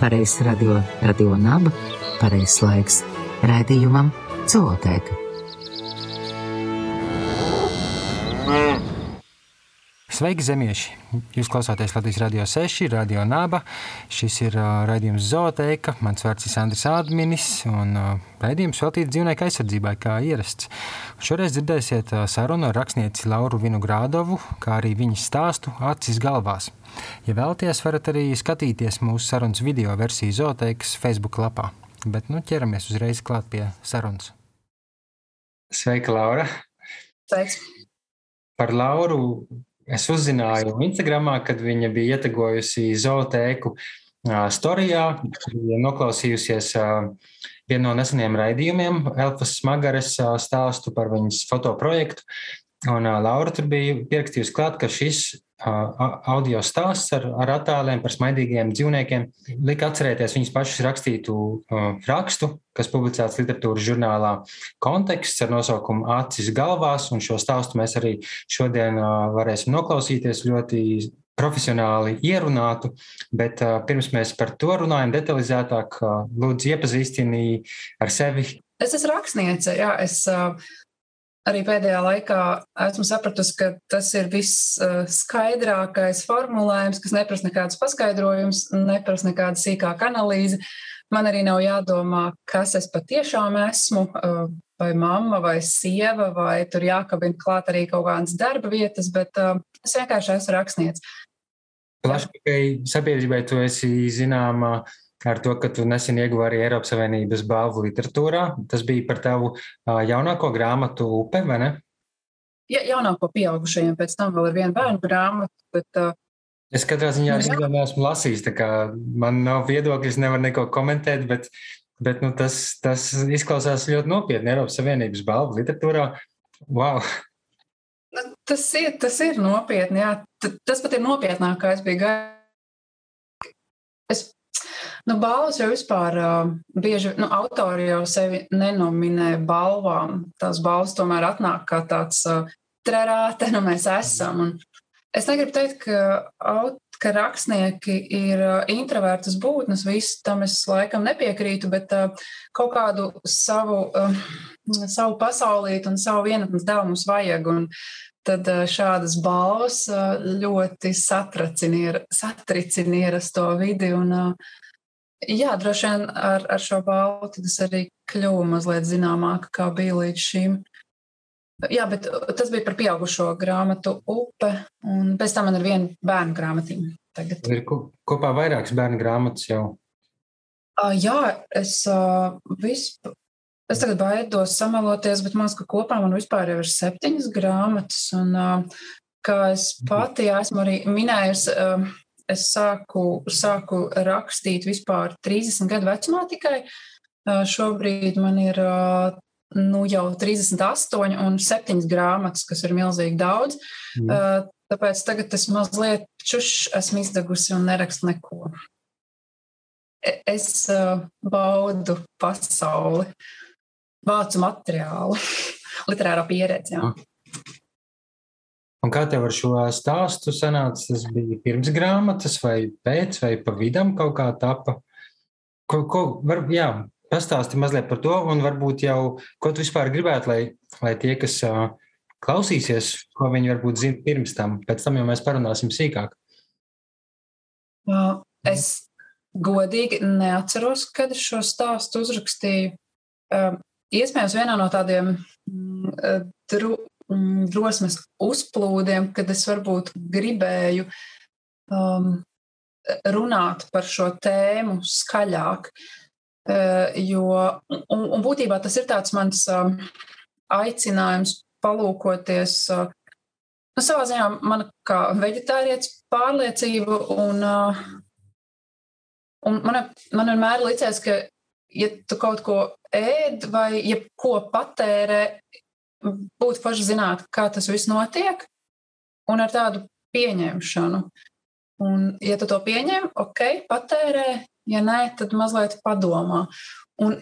pareizs radio, radio naba, pareizs laiks raidījumam Zootēka. Sveiki, zemieši! Jūs klausāties Latvijas Rādio 6, Radio Naba. Šis ir uh, raidījums Zootēka. Mans vārds ir Andris Ādminis, un uh, raidījums veltīts dzīvnieku aizsardzībai, kā ierasts. Šoreiz dzirdēsiet uh, sarunu ar rakstnieci Lauru Vinogrādovu, kā arī viņas stāstu Acis galvās. Ja vēlaties, varat arī skatīties mūsu sarunas video versiju Zootēkas Facebook lapā. Bet nu, ķeramies uzreiz klāt pie sarunas. Sveika, Laura! Sveiks! Par Lauru es uzzināju Instagramā, kad viņa bija ietegojusi zootēku storijā, bija noklausījusies vienu no neseniem raidījumiem, Elfas Smagares stāstu par viņas fotoprojektu. Un Laura tur bija pierakstījusi klāt, ka šis audio stāsts ar, ar attēliem par smaidīgiem dzīvniekiem lika atcerēties viņas pašas rakstītu uh, rakstu, kas publicēts literatūras žurnālā Konteksts ar nosaukumu Acis galvās, un šo stāstu mēs arī šodien uh, varēsim noklausīties ļoti profesionāli ierunātu, bet uh, pirms mēs par to runājam detalizētāk, lūdzu iepazīstini ar sevi. Es esmu rakstniece, jā, es arī pēdējā laikā esmu sapratusi, ka tas ir viss skaidrākais formulējums, kas neprasa nekādus paskaidrojumus, neprasa nekādu sīkāku analīzi. Man arī nav jādomā, kas es patiešām esmu, vai mamma, vai sieva, vai tur jākabina klāt arī kaut kādas darba vietas, bet es vienkārši esmu rakstnieks. Plašākai sabiedrībai tu esi zināma ar to, ka tu nesen ieguvi arī Eiropas Savienības balvu literatūrā. Tas bija par tavu jaunāko grāmatu Upe, vai ne? Ja, jaunāko pieaugušajiem, pēc tam vēl ir viena bērnu grāmata. Bet, uh, Es katrā ziņā arī neesmu lasījis, tā kā man nav viedokļi, es nevaru neko komentēt, bet, bet nu, tas, tas izklausās ļoti nopietni Eiropas Savienības balvu literatūrā. Wow! Nu, tas ir, tas ir nopietni, jā. Tas pat ir nopietnāk, kā es biju gaidījis. Es Nu, balvas jau vispār uh, bieži nu, autori jau sevi nenominē balvām. Tās balvas tomēr atnāk kā tāds uh, trerāte, nu mēs esam. Un es negribu teikt, ka, ka rakstnieki ir uh, introvertas būtnes, visu tam es laikam nepiekrītu, bet uh, kaut kādu savu, uh, savu pasaulīti un savu vienatnes devu mums vajag. Un, tad šādas balvas ļoti satricina ierasto vidi. Un, Jā, droši vien ar, ar šo balvu tas arī kļuva mazliet zināmāk, kā bija līdz šim. Jā, bet tas bija par pieaugušo grāmatu upe, un pēc tam man ir viena bērnu grāmatiņa. Tagad. Ir kopā vairākas bērnu grāmatas jau. Uh, jā, es uh, vispār. Es tagad baidos samaloties, bet man liekas, ka kopā man vispār ir septiņas grāmatas. Un, uh, kā es pati esmu arī minējusi, uh, es sāku, sāku rakstīt vispār 30 gadu vecumā tikai. Šobrīd man ir nu, jau 38 un 7 grāmatas, kas ir milzīgi daudz. Mm. Tāpēc tagad es mazliet čušs esmu izdegusi un nerakstu neko. E, es baudu pasauli, vācu materiālu, literāro pieredzi. Jā. Un kā tev ar šo stāstu sanāca? Tas bija pirms grāmatas, vai pēc, vai pa vidam kaut kā tapa? Ko, ko var, jā, pastāsti mazliet par to, un varbūt jau, ko tu vispār gribētu, lai, lai tie, kas uh, klausīsies, ko viņi varbūt zina pirms tam, pēc tam jau mēs parunāsim sīkāk. Es godīgi neatceros, kad es šo stāstu uzrakstīju. Uh, iespējams, vienā no tādiem mm, dru, drosmes uzplūdiem, kad es varbūt gribēju um, runāt par šo tēmu skaļāk. Uh, jo, un, un būtībā tas ir tāds mans um, aicinājums palūkoties. Uh, nu, savā ziņā man kā veģetārietis pārliecība un, uh, un man, man vienmēr licies, ka ja tu kaut ko ēd vai ja ko patērē, būtu forši zināt, kā tas viss notiek, un ar tādu pieņemšanu. Un, ja tu to pieņem, ok, patērē, ja nē, tad mazliet padomā. Un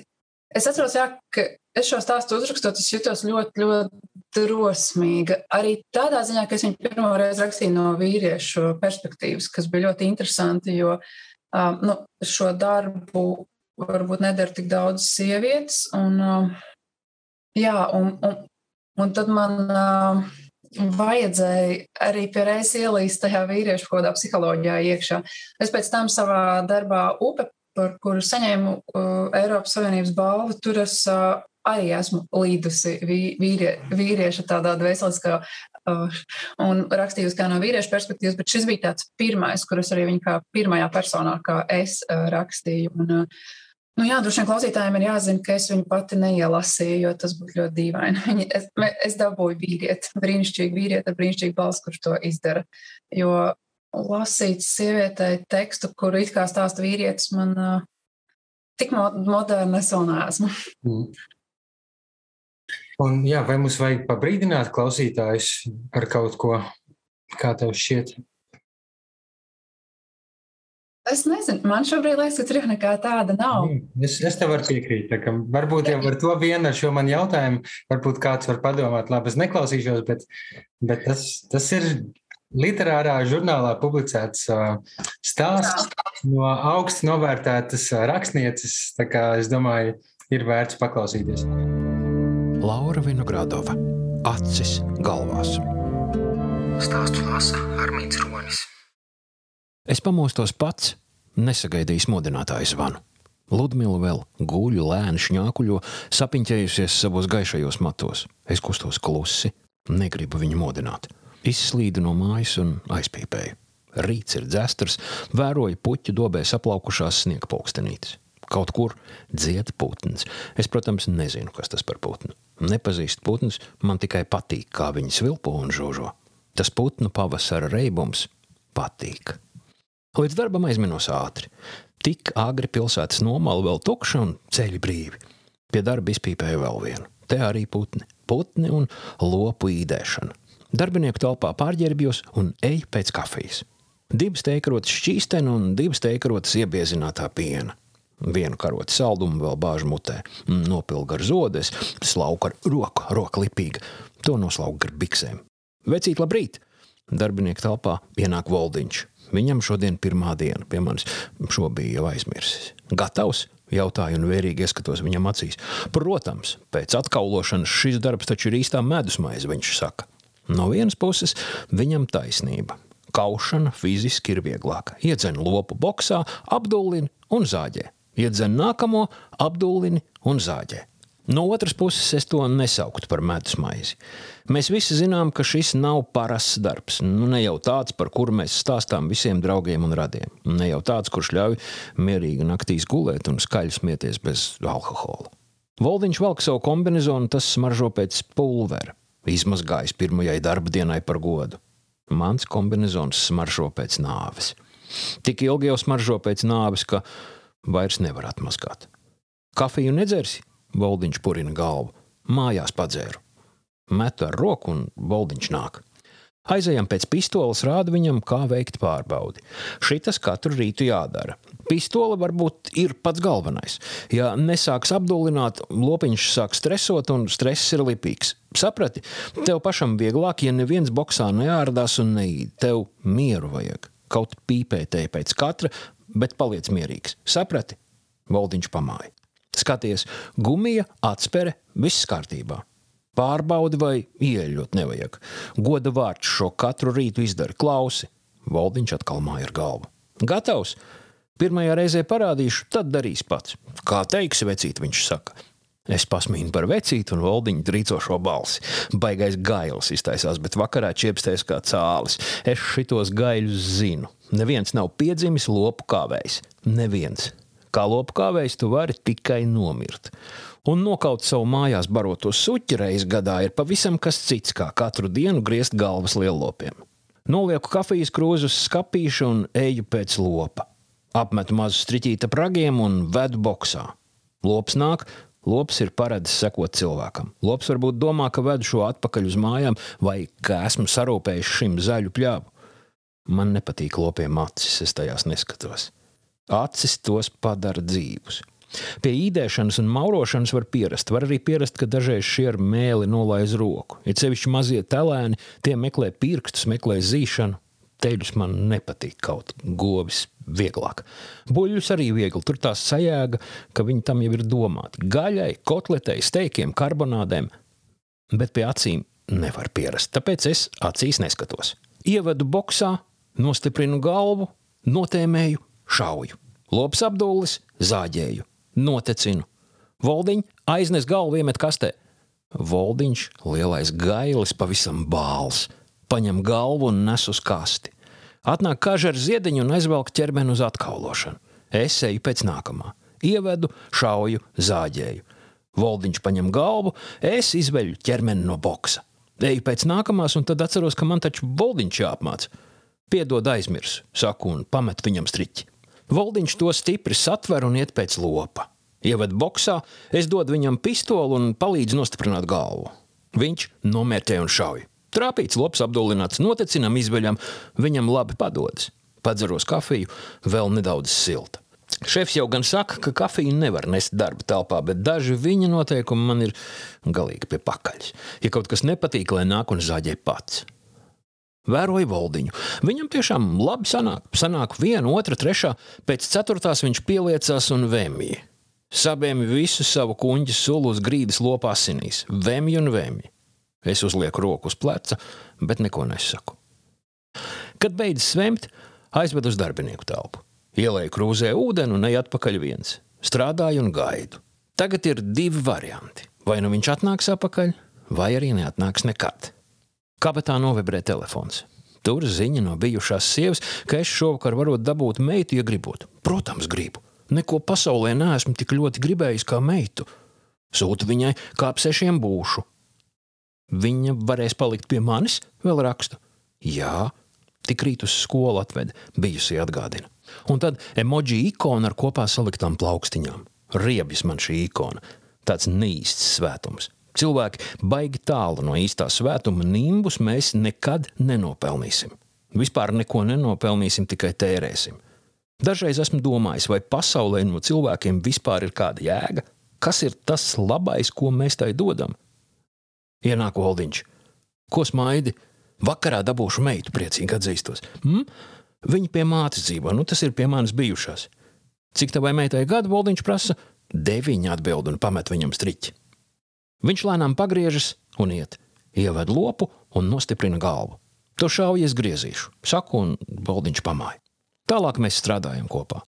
es atceros, jā, ka es šo stāstu uzrakstot, es jutos ļoti, ļoti drosmīga. Arī tādā ziņā, ka es viņu pirmo reizi rakstīju no vīriešu perspektīvas, kas bija ļoti interesanti, jo uh, nu, šo darbu varbūt nedara tik daudz sievietes. Un, uh, jā, un, un, un tad man. Uh, vajadzēja arī pie reizes ielīst tajā vīriešu kodā psiholoģijā iekšā. Es pēc tam savā darbā UPE, par kuru saņēmu uh, Eiropas Savienības balvu, tur es uh, arī esmu līdusi vīrie, vīrieša tādā dvēseliskā uh, un rakstījusi kā no vīrieša perspektīvas, bet šis bija tāds pirmais, kurus arī viņa kā pirmajā personā, kā es uh, rakstīju. Un, uh, Nu jā, droši vien klausītājiem ir jāzina, ka es viņu pati neielasīju, jo tas būtu ļoti dīvaini. Es, es dabūju vīrieti, brīnišķīgu vīrieti ar brīnišķīgu balsi, kurš to izdara. Jo lasīt sievietei tekstu, kuru it kā stāsta vīrietis, man uh, tik moderni es vēl neesmu. Mm. Un, jā, vai mums vajag pabrīdināt klausītājus ar kaut ko, kā tev šķiet? Es nezinu, man šobrīd liekas, ka tur nekā tāda nav. Mm, es, es tev varu piekrīt. Varbūt jau ar to vienu ar šo man jautājumu, varbūt kāds var padomāt, labi, es neklausīšos, bet, bet tas, tas ir literārā žurnālā publicēts uh, stāsts no augstu novērtētas uh, rakstnieces. Tā kā es domāju, ir vērts paklausīties. Laura Vinogradova acis galvās. Stāstu lasa Armīts Ronis. Es pamostos pats, nesagaidījis modinātāju zvanu. Ludmila vēl guļ, lēni šņākuļo, sapiņķējusies savos gaišajos matos. Es kustos klusi, negribu viņu modināt. Izslīdu no mājas un aizpīpēju. Rīts ir dzestars, vēroju puķu dobē saplaukušās sniega pulkstenītes. Kaut kur dzied putns. Es, protams, nezinu, kas tas par putnu. Nepazīstu putnus, man tikai patīk, kā viņi svilpo un žožo. Tas putnu pavasara reibums patīk. Līdz darbam aizminos ātri. Tik agri pilsētas nomala vēl tukša un ceļi brīvi. Pie darba izpīpēju vēl vienu. Te arī putni, putni un lopu īdēšana. Darbinieku telpā pārģērbjos un eju pēc kafijas. Divas teikarotas šķīsteni un divas teikarotas iebiezinātā piena. Vienu karotu saldumu vēl bāžu mutē, nopilgu ar zodes, slauku ar roku, roka lipīga. To noslauku ar biksēm. Vecīt, labrīt! Darbinieku telpā ienāk Voldiņš. Viņam šodien pirmā diena pie manis. Šo bija jau aizmirsis. Gatavs? Jautāju un vērīgi ieskatos viņam acīs. Protams, pēc atkaulošanas šis darbs taču ir īstā medus maize, viņš saka. No vienas puses, viņam taisnība. Kaušana fiziski ir vieglāka. Iedzen lopu boxā, apdullini un zāģē. Iedzen nākamo, apdullini un zāģē. No otras puses, es to nesauktu par medus maizi. Mēs visi zinām, ka šis nav parasts darbs. Nu, ne jau tāds, par kuru mēs stāstām visiem draugiem un radiem. Ne jau tāds, kurš ļauj mierīgi naktīs gulēt un skaļi smieties bez alkohola. Voldiņš velk savu kombinezonu, tas smaržo pēc pulvera, izmazgājis pirmajai darba dienai par godu. Mans kombinezons smaržo pēc nāves. Tik ilgi jau smaržo pēc nāves, ka vairs nevar atmazgāt. Kafiju nedzersi? Voldiņš purina galvu. Mājās padzēru. Metu ar roku un Voldiņš nāk. Aizejam pēc pistoles, rāda viņam, kā veikt pārbaudi. Šitas katru rītu jādara. Pistole varbūt ir pats galvenais. Ja nesāks apdulināt, lopiņš sāk stresot, un stress ir lipīgs. Saprati, tev pašam vieglāk, ja neviens boxā neārdās un neīd. Tev mieru vajag. Kaut pīpētēji pēc katra, bet paliec mierīgs. Saprati? Voldiņš pamāja. Skaties, gumija, atspere, viss kārtībā. Pārbaudi, vai ieļot nevajag. Goda vārds šo katru rītu izdara klausi. Valdiņš atkal māja ar galvu. Gatavs! Pirmajā reizē parādīšu, tad darīs pats. Kā teiksi, vecīt, viņš saka. Es pasmīnu par vecītu un valdiņu drīcošo balsi. Baigais gailis iztaisās, bet vakarā čiepstēs kā cālis. Es šitos gaiļus zinu. Neviens nav piedzimis lopu kāvējs. Neviens. Kā lopu kāvējs tu vari tikai nomirt. Un nokaut savu mājās baroto suķi reizes gadā ir pavisam kas cits, kā katru dienu griezt galvas lielopiem. Nolieku kafijas krūzi uz skapīša un eju pēc lopa. Apmetu mazu striķīti ap ragiem un vedu boxā. Lops nāk, Lops ir paradis sekot cilvēkam. Lops varbūt domā, ka vedu šo atpakaļ uz mājām, vai ka esmu sarūpējis šim zaļu pļāvu. Man nepatīk lopiem acis, es tajās neskatos. Acis tos padara dzīvus. Pie īdēšanas un maurošanas var pierast. Var arī pierast, ka dažreiz šie ar mēli nolaiž roku. Ir sevišķi mazie telēni, tie meklē pirkstus, meklē zīšanu. teļus man nepatīk kaut govis vieglāk. Buļļus arī viegli, tur tā sajēga, ka viņi tam jau ir domāti. Gaļai, kotletei, steikiem, karbonādēm, bet pie acīm nevar pierast, tāpēc es acīs neskatos. Ievedu boxā, nostiprinu galvu, notēmēju, šauju. Lops apdullis, zāģēju, notecinu. Voldiņš aiznes galvu iemet kastē. Voldiņš, lielais gailis, pavisam bāls, paņem galvu un nes uz kasti. Atnāk kaža ar ziediņu un aizvelk ķermeni uz atkaulošanu. Es eju pēc nākamā. Ievedu, šauju, zāģēju. Voldiņš paņem galvu, es izveļu ķermeni no boxa. Eju pēc nākamās, un tad atceros, ka man taču Voldiņš jāapmāca. Piedod, aizmirsu, saku un pamet viņam striķi. Voldiņš to stipri satver un iet pēc lopa. Ieved boxā, es dodu viņam pistoli un palīdzu nostiprināt galvu. Viņš nomērķē un šauj. Trāpīts lops apdulināts, notecinām, izveļam, viņam labi padodas. Padzeros kafiju, vēl nedaudz silta. Šefs jau gan saka, ka kafiju nevar nest darba telpā, bet daži viņa noteikumi man ir galīgi pie pakaļas. Ja kaut kas nepatīk, lai nāk un zāģē pats. Vēroju valdiņu. Viņam tiešām labi sanāk. Sanāk viena, otra, trešā. Pēc ceturtās viņš pieliecās un vēmīja. Sabēmi visu savu kuņģi sulu uz grīdas lopā asinīs. Vēmju un vēmju. Es uzlieku roku uz pleca, bet neko nesaku. Kad beidzas svemt, aizvedu uz darbinieku telpu. Ielēju krūzē ūdeni un eju atpakaļ viens. Strādāju un gaidu. Tagad ir divi varianti. Vai nu viņš atnāks atpakaļ, vai arī neatnāks nekad. Kabatā novibrē telefons. Tur ziņa no bijušās sievas, ka es šovakar varu dabūt meitu, ja gribot. Protams, gribu. Neko pasaulē neesmu tik ļoti gribējis kā meitu. Sūta viņai, kā ap sešiem būšu. Viņa varēs palikt pie manis, vēl rakstu. Jā, tik rīt uz skolu atved, bijusi atgādina. Un tad emoji ikona ar kopā saliktām plaukstiņām. Riebjas man šī ikona. Tāds neīsts svētums. Cilvēki baigi tālu no īstā svētuma nimbus mēs nekad nenopelnīsim. Vispār neko nenopelnīsim, tikai tērēsim. Dažreiz esmu domājis, vai pasaulē no cilvēkiem vispār ir kāda jēga? Kas ir tas labais, ko mēs tai dodam? Ienāk Oldiņš. Ko smaidi? Vakarā dabūšu meitu, priecīgi atzīstos. Mm? Viņa pie mātes dzīvo, nu tas ir pie manis bijušās. Cik tavai meitai gadu Oldiņš prasa? Deviņi atbild un pamet viņam striķi. Viņš lēnām pagriežas un iet, ieved lopu un nostiprina galvu. To šaujies griezīšu, saku, un Boldiņš pamāja. Tālāk mēs strādājam kopā.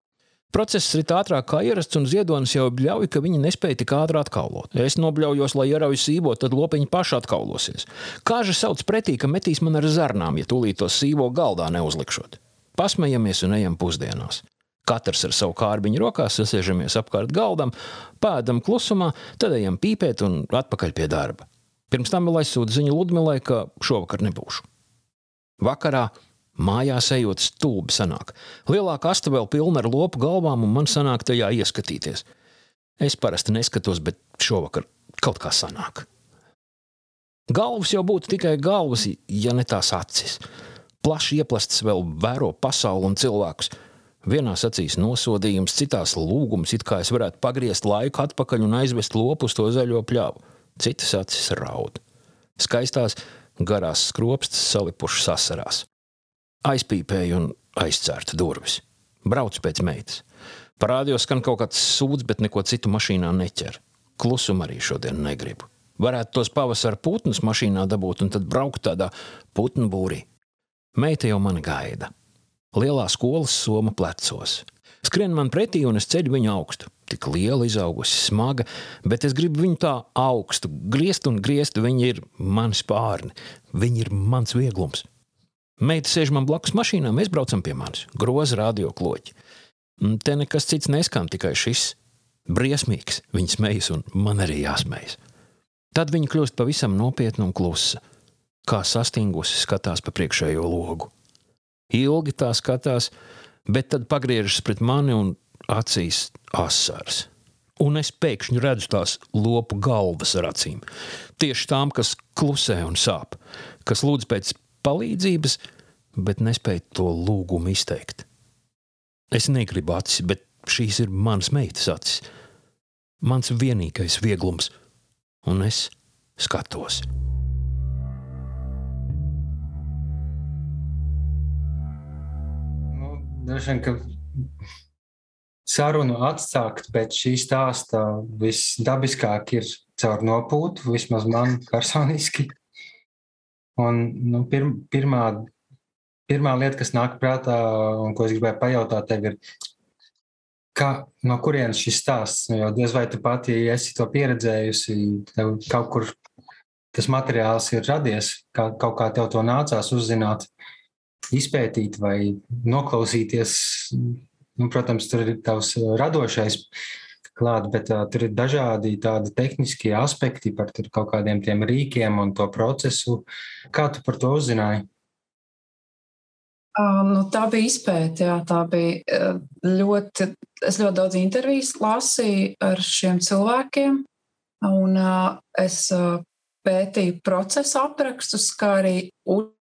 Process rit ātrāk kā ierasts, un ziedonis jau bļauj, ka viņi nespēja tik ātri atkaulot. Es nobļaujos, lai ierauju sīvo, tad lopiņi paši atkaulosies. Kāža sauc pretī, ka metīs man ar zarnām, ja tūlīt to sīvo galdā neuzlikšot. Pasmejamies un ejam pusdienās. Katrs ar savu kārbiņu rokās sasēžamies apkārt galdam, pēdam klusumā, tad ejam pīpēt un atpakaļ pie darba. Pirms tam vēl aizsūta ziņu Ludmilai, ka šovakar nebūšu. Vakarā mājās ejot stulbi sanāk. Lielā kasta vēl pilna ar lopu galvām, un man sanāk tajā ieskatīties. Es parasti neskatos, bet šovakar kaut kā sanāk. Galvas jau būtu tikai galvas, ja ne tās acis. Plaši ieplasts vēl vēro pasauli un cilvēkus. Vienā acīs nosodījums, citās lūgums, it kā es varētu pagriezt laiku atpakaļ un aizvest lopu uz to zaļo pļāvu. Citas acis raud. Skaistās, garās skropstas salipušas asarās. Aizpīpēju un aizcērtu durvis. Braucu pēc meitas. Parādījos, skan kaut kāds sūds, bet neko citu mašīnā neķer. Klusumu arī šodien negribu. Varētu tos pavasara putnus mašīnā dabūt un tad braukt tādā putnu būrī. Meita jau mani gaida lielā skolas soma plecos. Skrien man pretī, un es ceļu viņu augstu. Tik liela, izaugusi, smaga, bet es gribu viņu tā augstu, griezt un griezt. Viņa ir mans pārni, viņa ir mans vieglums. Meita sēž man blakus mašīnā, mēs braucam pie manis, groza radio kloķi. Te nekas cits neskan, tikai šis briesmīgs. Viņa smejas, un man arī jāsmejas. Tad viņa kļūst pavisam nopietna un klusa, kā sastingusi skatās pa priekšējo logu. Ilgi tā skatās, bet tad pagriežas pret mani un acīs asars. Un es pēkšņi redzu tās lopu galvas ar acīm. Tieši tām, kas klusē un sāp, kas lūdz pēc palīdzības, bet nespēj to lūgumu izteikt. Es negribu acis, bet šīs ir manas meitas acis. Mans vienīgais vieglums, un es skatos. Vien, ka sarunu atsākt pēc šī stāsta visdabiskāk ir caur nopūtu, vismaz man personiski. Un, nu, pir, pirmā, pirmā lieta, kas nāk prātā un ko es gribēju pajautāt, tev ir, kā, no kurienes šis stāsts? Nu, jo diez vai tu pati esi to pieredzējusi, tev kaut kur tas materiāls ir radies, kā, kaut kā tev to nācās uzzināt, izpētīt vai noklausīties Nu, protams, tur ir tavs radošais klāt, bet uh, tur ir dažādi tādi tehniskie aspekti par kaut kādiem tiem rīkiem un to procesu. Kā tu par to uzzināji? Um, nu, tā bija izpēta, jā, tā bija ļoti. Es ļoti daudz intervijas lasīju ar šiem cilvēkiem, un uh, es uh, pētīju procesu aprakstus, kā arī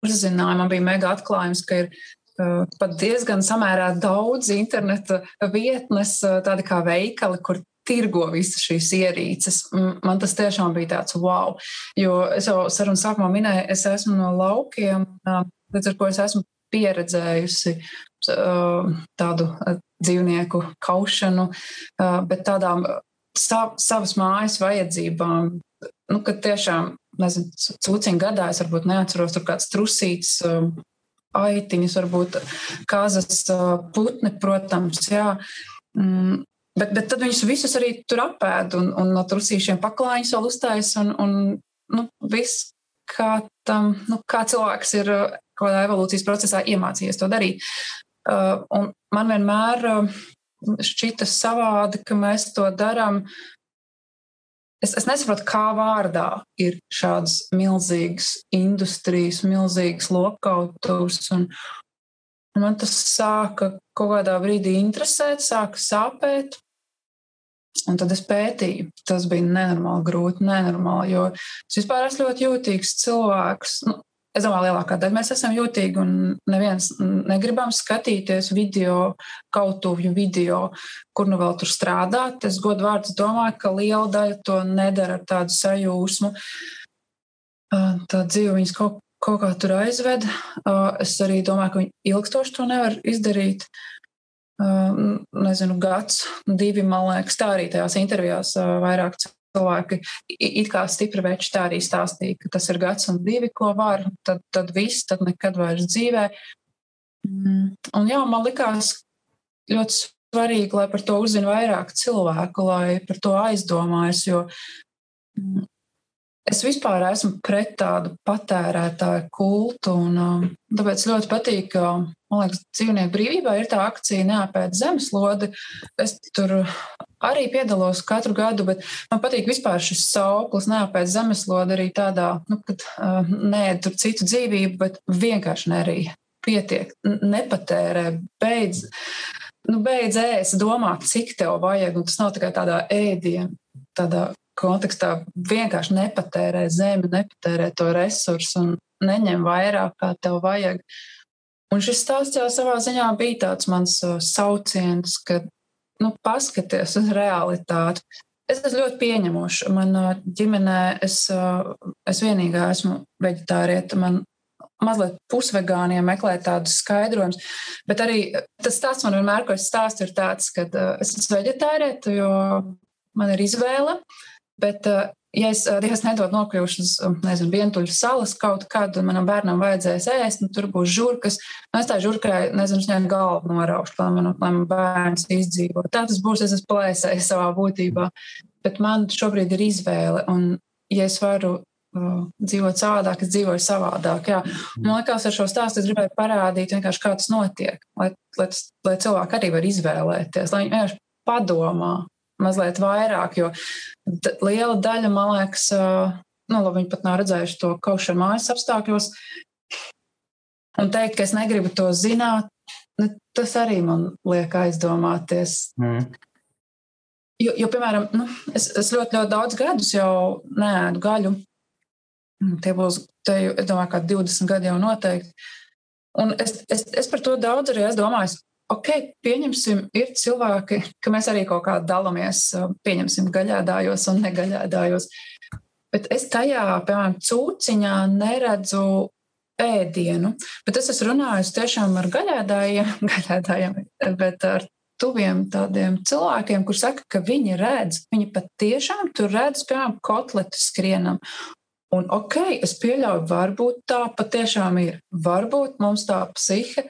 uzzināju. Man bija mega atklājums, ka ir Eh, pat diezgan samērā daudz interneta vietnes, eh, tādi kā veikali, kur tirgo visas šīs ierīces. Man tas tiešām bija tāds wow. Jo es jau sarunas sākumā minēju, es esmu no laukiem, eh, līdz ar ko es esmu pieredzējusi tādu dzīvnieku kaušanu, bet tādām savas mājas vajadzībām, nu, kad tiešām, nezinu, cūciņu gadā es varbūt neatceros, tur kāds trusīts aitiņas, varbūt kazas putni, protams, jā. Mm, bet, bet tad viņus visus arī tur apēd un, un no trusīšiem paklājiņus vēl uzstājas un, un nu, viss, kā, tam, nu, kā cilvēks ir kaut kādā evolūcijas procesā iemācījies to darīt. Uh, un man vienmēr uh, šķita savādi, ka mēs to darām Es, es nesaprotu, kā vārdā ir šādas milzīgas industrijas, milzīgas lokautus. Un, un man tas sāka kaut kādā brīdī interesēt, sāka sāpēt. Un tad es pētīju. Tas bija nenormāli grūti, nenormāli, jo es vispār esmu ļoti jūtīgs cilvēks. Nu, Es domāju, lielākā daļa mēs esam jūtīgi un neviens negribam skatīties video, kautuvju video, kur nu vēl tur strādāt. Es godu vārds domāju, ka liela daļa to nedara ar tādu sajūsmu. Tā dzīve viņas kaut, kaut kā tur aizved. Es arī domāju, ka viņi ilgstoši to nevar izdarīt. Nezinu, gads, divi, man liekas, tā arī tajās intervijās vairāk cilvēki it kā stipri veči tā arī stāstīja, ka tas ir gads un divi, ko var, tad, tad viss, tad nekad vairs dzīvē. Mm, un jā, man likās ļoti svarīgi, lai par to uzzina vairāk cilvēku, lai par to aizdomājas, jo mm, es vispār esmu pret tādu patērētāju kultu, un um, tāpēc ļoti patīk, ka, man liekas, dzīvnieku brīvībā ir tā akcija neapēd zemeslodi. Es tur arī piedalos katru gadu, bet man patīk vispār šis sauklis, neapēc zemeslode arī tādā, nu, kad uh, nē, tur citu dzīvību, bet vienkārši nerīja. Pietiek, nepatērē, beidz, nu, beidz ēst, domāt, cik tev vajag, un tas nav tikai tādā ēdienā, tādā kontekstā vienkārši nepatērē zemi, nepatērē to resursu un neņem vairāk, kā tev vajag. Un šis stāsts jau savā ziņā bija tāds mans sauciens, ka nu, paskaties uz realitāti. Es esmu ļoti pieņemoša. Manā ģimenē es, es vienīgā esmu veģetārieta. Man mazliet pusvegāniem meklē tādus skaidrojumus. Bet arī tas stāsts man vienmēr, ko es stāstu, ir tāds, ka es esmu veģetārieta, jo man ir izvēle. Bet ja es Dievs nedod nokļūšu uz, nezinu, vientuļu salas kaut kad, un manam bērnam vajadzēs ēst, nu, tur būs žurkas, nu, es tā žurkai, nezinu, viņai galvu noraušu, lai man, lai man bērns izdzīvo. Tā tas būs, es esmu plēsējis savā būtībā. Bet man šobrīd ir izvēle, un ja es varu uh, dzīvot savādāk, es dzīvoju savādāk. Jā. Man liekas, ar šo stāstu es gribēju parādīt, kā tas notiek, lai, lai, lai cilvēki arī var izvēlēties, lai viņi vienkārši padomā, mazliet vairāk, jo liela daļa, man liekas, nu, labi, viņi pat nav redzējuši to kaušanu mājas apstākļos. Un teikt, ka es negribu to zināt, nu, tas arī man liek aizdomāties. Mm. Jo, jo, piemēram, nu, es, es ļoti, ļoti daudz gadus jau nēdu gaļu. Tie būs, te, es domāju, kā 20 gadi jau noteikti. Un es, es, es par to daudz arī domājis ok, pieņemsim, ir cilvēki, ka mēs arī kaut kā dalāmies, pieņemsim gaļādājos un negaļādājos. Bet es tajā, piemēram, cūciņā neredzu ēdienu. Bet es esmu runājis tiešām ar gaļēdājiem, gaļēdājiem bet ar tuviem tādiem cilvēkiem, kur saka, ka viņi redz, viņi patiešām tur redz, piemēram, kotletu skrienam. Un ok, es pieļauju, varbūt tā patiešām ir. Varbūt mums tā psihe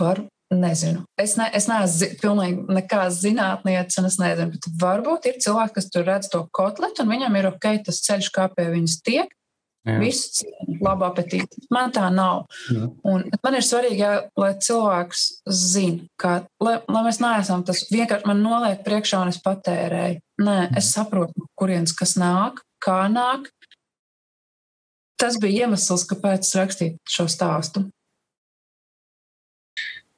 var, nezinu. Es, ne, es neesmu pilnīgi nekāds zinātniecis, un es nezinu, bet varbūt ir cilvēki, kas tur redz to kotletu, un viņam ir ok, tas ceļš, kā pie viņas tiek. Jā. Visu cienu, labu apetīti. Man tā nav. Jā. Un man ir svarīgi, jā, lai cilvēks zina, ka, lai, lai mēs neesam tas vienkārši man noliek priekšā un es patērēju. Nē, es saprotu, kurienes kas nāk, kā nāk. Tas bija iemesls, kāpēc rakstīt šo stāstu.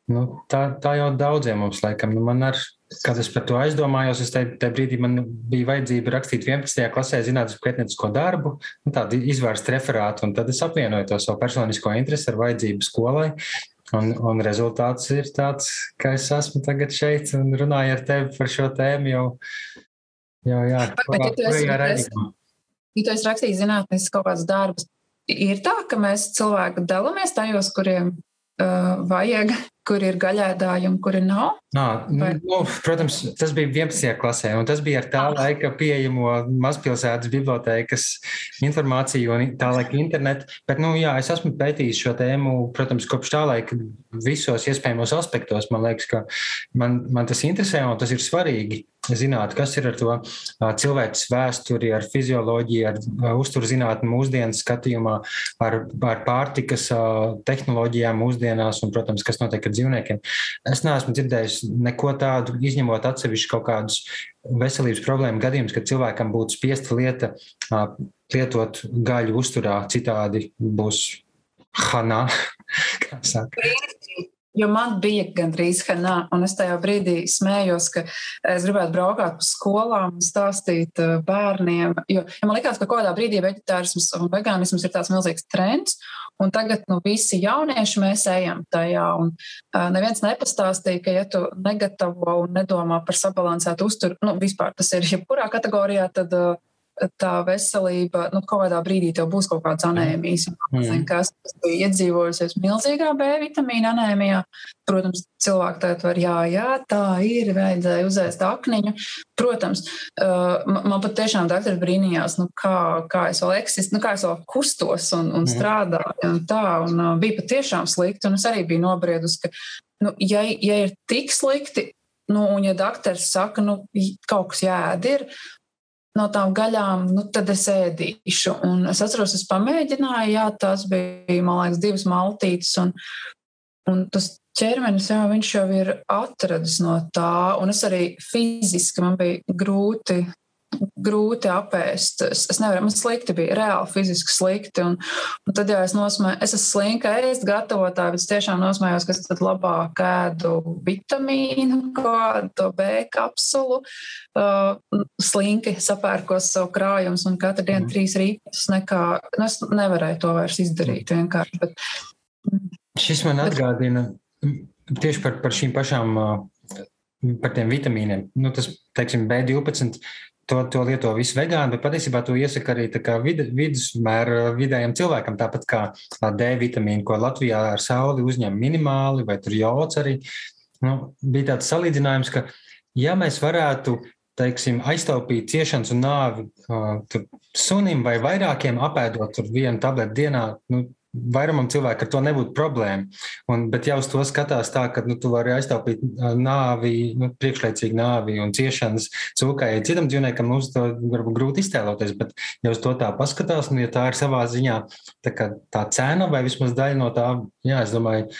Nu, tā, tā jau daudziem mums laikam. Nu, man ar, kad es par to aizdomājos, es tajā brīdī man bija vajadzība rakstīt 11. klasē zinātnisko pētniecisko darbu, nu, tādu izvērstu referātu, un tad es apvienoju to savu personisko interesi ar vajadzību skolai. Un, un rezultāts ir tāds, ka es esmu tagad šeit un runāju ar tevi par šo tēmu jau, jau jā, bet, ja tu esi, ja tu esi rakstījis zinātniskas kaut kādas darbus, ir tā, ka mēs cilvēki dalāmies tajos, kuriem uh, vajag kur ir gaļēdāji un kuri nav? Nā, nu, nu, protams, tas bija 11. klasē, un tas bija ar tā laika pieejamo mazpilsētas bibliotēkas informāciju un tā laika internetu. Bet, nu, jā, es esmu pētījis šo tēmu, protams, kopš tā laika visos iespējamos aspektos. Man liekas, ka man, man tas interesē un tas ir svarīgi zināt, kas ir ar to cilvēks vēsturi, ar fizioloģiju, ar uzturzinātni mūsdienas skatījumā, ar, ar pārtikas tehnoloģijām mūsdienās un, protams, kas notiek ar dzīvniekiem. Es neesmu dzirdējis neko tādu, izņemot atsevišķu kaut kādus veselības problēmu gadījumus, kad cilvēkam būtu spiesta lieta lietot gaļu uzturā, citādi būs hanā. Jo man bija gandrīz hanā, un es tajā brīdī smējos, ka es gribētu braukāt pa skolām un stāstīt bērniem. Jo, jo man liekas, ka kādā brīdī vegetārisms un vegānisms ir tāds milzīgs trends, un tagad nu, visi jaunieši mēs ejam tajā. Un, uh, neviens nepastāstīja, ka, ja tu negatavo un nedomā par sabalansētu uzturu, nu, vispār tas ir jebkurā kategorijā, tad uh, tā veselība, nu, kaut kādā brīdī tev būs kaut kāds anēmijas. Mm. Kas bija iedzīvojusies milzīgā B vitamīna anēmijā. Protams, cilvēki tagad var, jā, jā, tā ir, vajadzēja uzēst akniņu. Protams, uh, man pat tiešām doktori brīnījās, nu, kā, kā es vēl eksistu, nu, kā es vēl kustos un, un strādāju un tā, un uh, bija patiešām slikti, un es arī biju nobriedus, ka, nu, ja, ja ir tik slikti, Nu, un, ja doktors saka, nu, kaut kas jēd ir, no tām gaļām, nu, tad es ēdīšu. Un es atceros, es pamēģināju, jā, tās bija, man liekas, divas maltītes. Un, un tas ķermenis, jā, viņš jau ir atradis no tā. Un es arī fiziski man bija grūti grūti apēst. Es, es nevaru, man slikti bija, reāli fiziski slikti. Un, un tad, ja es nosmēju, es esmu slinka ēst gatavotāja, bet es tiešām nosmējos, ka es tad labāk ēdu vitamīnu, kādu B kapsulu, uh, slinki sapērkos savu krājumus un katru dienu mm. trīs rītus. Nekā, nu, es nevarēju to vairs izdarīt vienkārši. Bet, mm. Šis man atgādina tieši par, par šīm pašām. Par tiem vitamīniem. Nu, tas, teiksim, B12 to, to lieto visi vegāni, bet patiesībā to iesaka arī vid, vidusmēra vidējam cilvēkam, tāpat kā D vitamīnu, ko Latvijā ar sauli uzņem minimāli, vai tur jods arī. Nu, bija tāds salīdzinājums, ka ja mēs varētu teiksim, aiztaupīt ciešanas un nāvi uh, sunim vai vairākiem apēdot vienu tableti dienā, nu, vairumam cilvēku ar to nebūtu problēma. Un, bet jau uz to skatās tā, ka nu, tu vari aiztaupīt nāvi, nu, priekšlaicīgu nāvi un ciešanas cūkai. Citam dzīvniekam mums to varbūt grūti iztēloties, bet ja uz to tā paskatās, un ja tā ir savā ziņā tā, tā cena vai vismaz daļa no tā, jā, es domāju,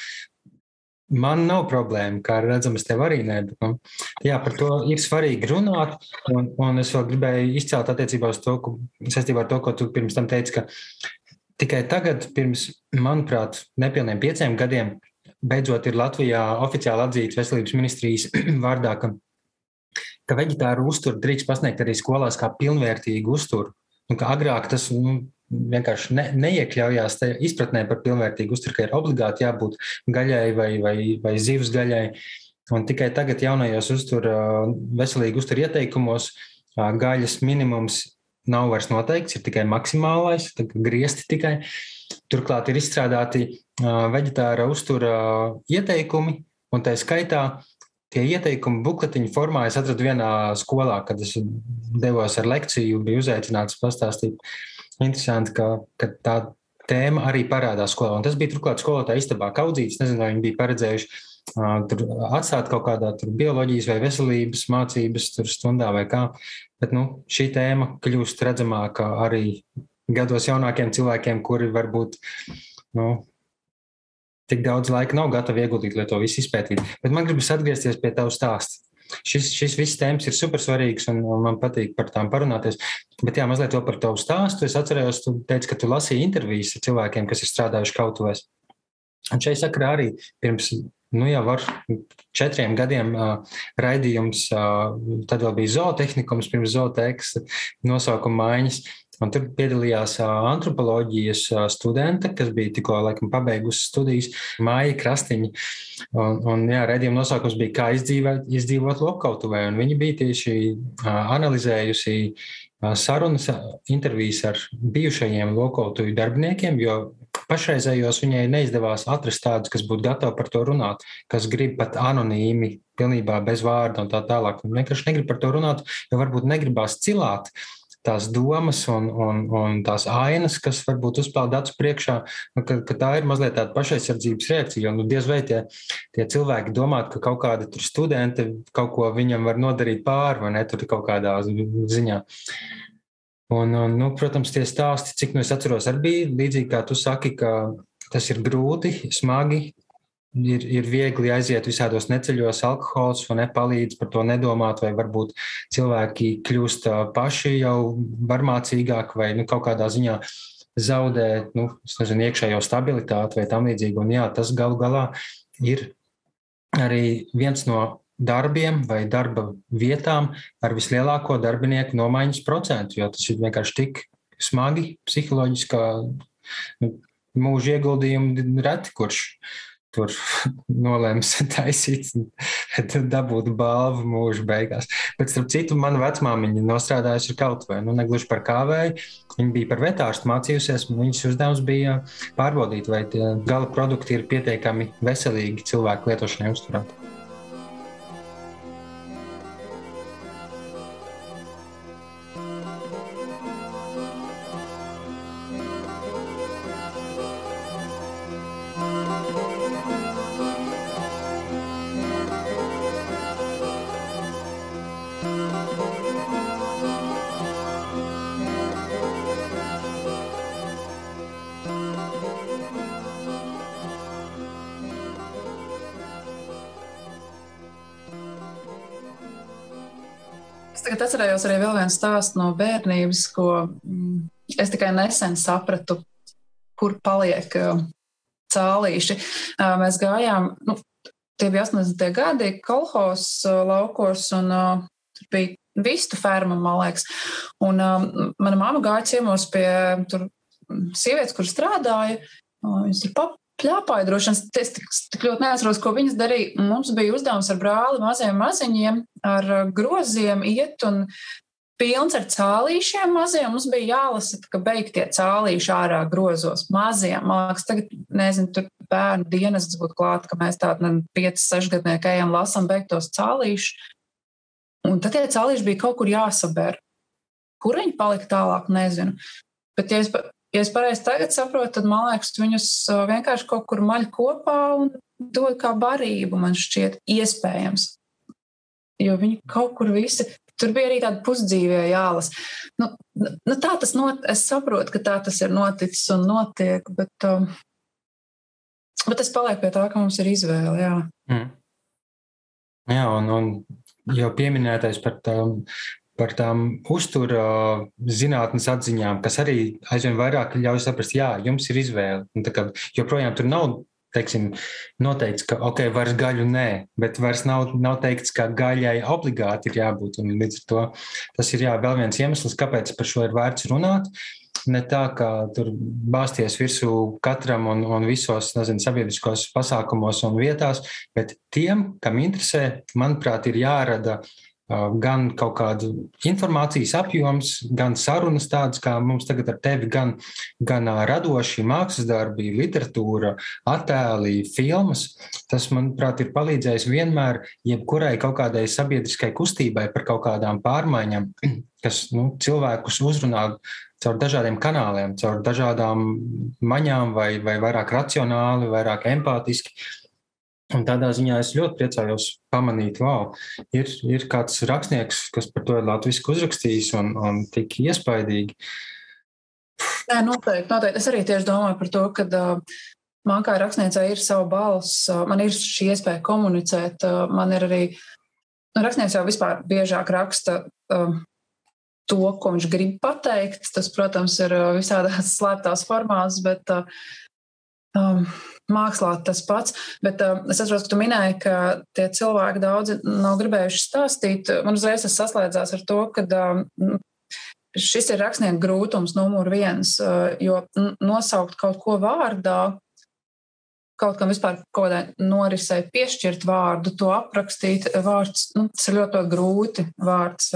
Man nav problēma, kā redzams, tev arī nē. Bet, nu, jā, par to ir svarīgi runāt. Un, un es vēl gribēju izcelt attiecībā uz to, ka, saistībā ar to, ko tu pirms tam teici, ka Tikai tagad, pirms, manuprāt, nepilniem pieciem gadiem, beidzot ir Latvijā oficiāli atzīts veselības ministrijas vārdā, ka, ka veģetāru uzturu drīkst pasniegt arī skolās kā pilnvērtīgu uzturu. Un ka agrāk tas nu, vienkārši ne, neiekļaujās tajā izpratnē par pilnvērtīgu uzturu, ka ir obligāti jābūt gaļai vai, vai, vai zivs gaļai. Un tikai tagad jaunajos uztur, veselīgi uztur ieteikumos gaļas minimums nav vairs noteikts, ir tikai maksimālais, griezti tikai. Turklāt ir izstrādāti veģetāra uztura ieteikumi, un tā skaitā tie ieteikumi bukletiņu formā es atradu vienā skolā, kad es devos ar lekciju, biju uzaicināts pastāstīt. Interesanti, ka, ka tā tēma arī parādās skolā. Un tas bija turklāt skolotāja istabā kaudzīts. Nezinu, vai viņi bija paredzējuši uh, atstāt kaut kādā bioloģijas vai veselības mācības stundā vai kā. Bet nu, šī tēma kļūst redzamāka arī gados jaunākiem cilvēkiem, kuri varbūt nu, tik daudz laika nav gatavi ieguldīt, lai to visu izpētītu. Bet man gribas atgriezties pie tava stāsta. Šis, šis viss tēmas ir super svarīgs, un, un man patīk par tām parunāties. Bet, jā, mazliet par tavu stāstu. Es atceros, tu teici, ka tu lasīji intervijas ar cilvēkiem, kas ir strādājuši kautuvēs. Un šeit sakarā arī pirms nu, jau var četriem gadiem uh, raidījums, uh, tad vēl bija zootehnikums pirms zootehnikas nosaukuma maiņas. Un tur piedalījās antropoloģijas studente, kas bija tikko laikam, pabeigusi studijas, Māja Krastiņa. Un, un jā, redzījuma nosaukums bija, kā izdzīvot, izdzīvot lokautuvē. Un viņi bija tieši analizējusi sarunas, intervijas ar bijušajiem lokautuju darbiniekiem, jo pašreizējos viņai neizdevās atrast tādus, kas būtu gatavi par to runāt, kas grib pat anonīmi, pilnībā bez vārda un tā tālāk. Un vienkārši negrib par to runāt, jo varbūt negribās cilāt tās domas un, un, un tās ainas, kas varbūt uzpeld acu priekšā, nu, ka, ka tā ir mazliet tāda pašaizsardzības reakcija. Jo nu, diez vai tie, tie cilvēki domā, ka kaut kāda studente kaut ko viņam var nodarīt pāri vai ne tur kaut kādā ziņā. Un, un, nu, protams, tie stāsti, cik nu es atceros, arī bija līdzīgi kā tu saki, ka tas ir grūti, smagi, ir, ir viegli aiziet visādos neceļos, alkohols nepalīdz par to nedomāt, vai varbūt cilvēki kļūst paši jau varmācīgāki vai nu, kaut kādā ziņā zaudē nu, nezinu, iekšējo stabilitāti vai tam līdzīgi. Un jā, tas galu galā ir arī viens no darbiem vai darba vietām ar vislielāko darbinieku nomaiņas procentu, jo tas ir vienkārši tik smagi psiholoģiskā nu, mūža ieguldījumi reti, kurš tur nolēms taisīt, dabūt balvu mūža beigās. Bet, starp citu, mana vecmāmiņa nostrādājusi kaut vai, nu, negluži par kāvēju. Viņa bija par vetārstu mācījusies, un viņas uzdevums bija pārbaudīt, vai gala produkti ir pietiekami veselīgi cilvēku lietošanai uzturēt. Stāstu no bērnības, ko mm, es tikai nesen sapratu, kur paliek uh, cālīši. Uh, mēs gājām, nu, tie bija 80. gadi, kolhos uh, laukos, un tur bija vistu ferma, man liekas. Un mana mamma gāja ciemos pie tur mm, sievietes, kur strādāja. Viņas tur pap, Pļāpāja droši vien, es tik, tik ļoti neatceros, ko viņas darīja. Mums bija uzdevums ar brāli maziem maziņiem, ar groziem iet un pilns ar cālīšiem maziem. Mums bija jālasa, ka beigtie cālīši ārā grozos maziem. Man liekas, tagad, nezinu, tur bērnu dienas būtu klāt, ka mēs tādu 5-6 gadnieku ejam lasam beigtos cālīšus. Un tad tie cālīši bija kaut kur jāsaber. Kur viņi palika tālāk, nezinu. Bet, ja es Ja es pareizi tagad saprotu, tad man liekas, viņus vienkārši kaut kur maļ kopā un dod kā barību, man šķiet, iespējams. Jo viņi kaut kur visi, tur bija arī tāda pusdzīvē jālas. Nu, nu, tā tas not, es saprotu, ka tā tas ir noticis un notiek, bet, um, bet es palieku pie tā, ka mums ir izvēle. Jā, mm. jā un, un jau pieminētais par tām par tām uzturā zinātnes atziņām, kas arī aizvien vairāk ļauj saprast, jā, jums ir izvēle. Kā, joprojām tur nav teiksim, noteikts, ka ok, vairs gaļu nē, bet vairs nav, nav teikts, ka gaļai obligāti ir jābūt. Un līdz ar to tas ir jā, vēl viens iemesls, kāpēc par šo ir vērts runāt. Ne tā, ka tur bāzties virsū katram un, un visos nezinu, sabiedriskos pasākumos un vietās, bet tiem, kam interesē, manuprāt, ir jārada uh, gan kaut kādu informācijas apjoms, gan sarunas tādas, kā mums tagad ar tevi, gan, gan radoši mākslas darbi, literatūra, attēli, filmas. Tas, manuprāt, ir palīdzējis vienmēr jebkurai kaut kādai sabiedriskai kustībai par kaut kādām pārmaiņām, kas nu, cilvēkus uzrunā caur dažādiem kanāliem, caur dažādām maņām, vai, vai vairāk racionāli, vairāk empātiski. Un tādā ziņā es ļoti priecājos pamanīt, wow, ir, ir kāds rakstnieks, kas par to ir latviešu uzrakstījis un, un tik iespaidīgi. Nē, noteikti, noteikti. Es arī tieši domāju par to, ka uh, man kā rakstniecei ir sava balss, uh, man ir šī iespēja komunicēt. Uh, man ir arī, nu, rakstnieks jau vispār biežāk raksta uh, to, ko viņš grib pateikt. Tas, protams, ir visādās slēptās formās, bet uh, mākslā tas pats. Bet uh, es atceros, ka tu minēji, ka tie cilvēki daudzi nav gribējuši stāstīt. Man uzreiz tas saslēdzās ar to, ka uh, šis ir rakstnieku grūtums numur viens, uh, jo nosaukt kaut ko vārdā. Kaut kam vispār kaut kādai norisei piešķirt vārdu, to aprakstīt. Vārds, nu, tas ir ļoti, ļoti grūti. Vārds,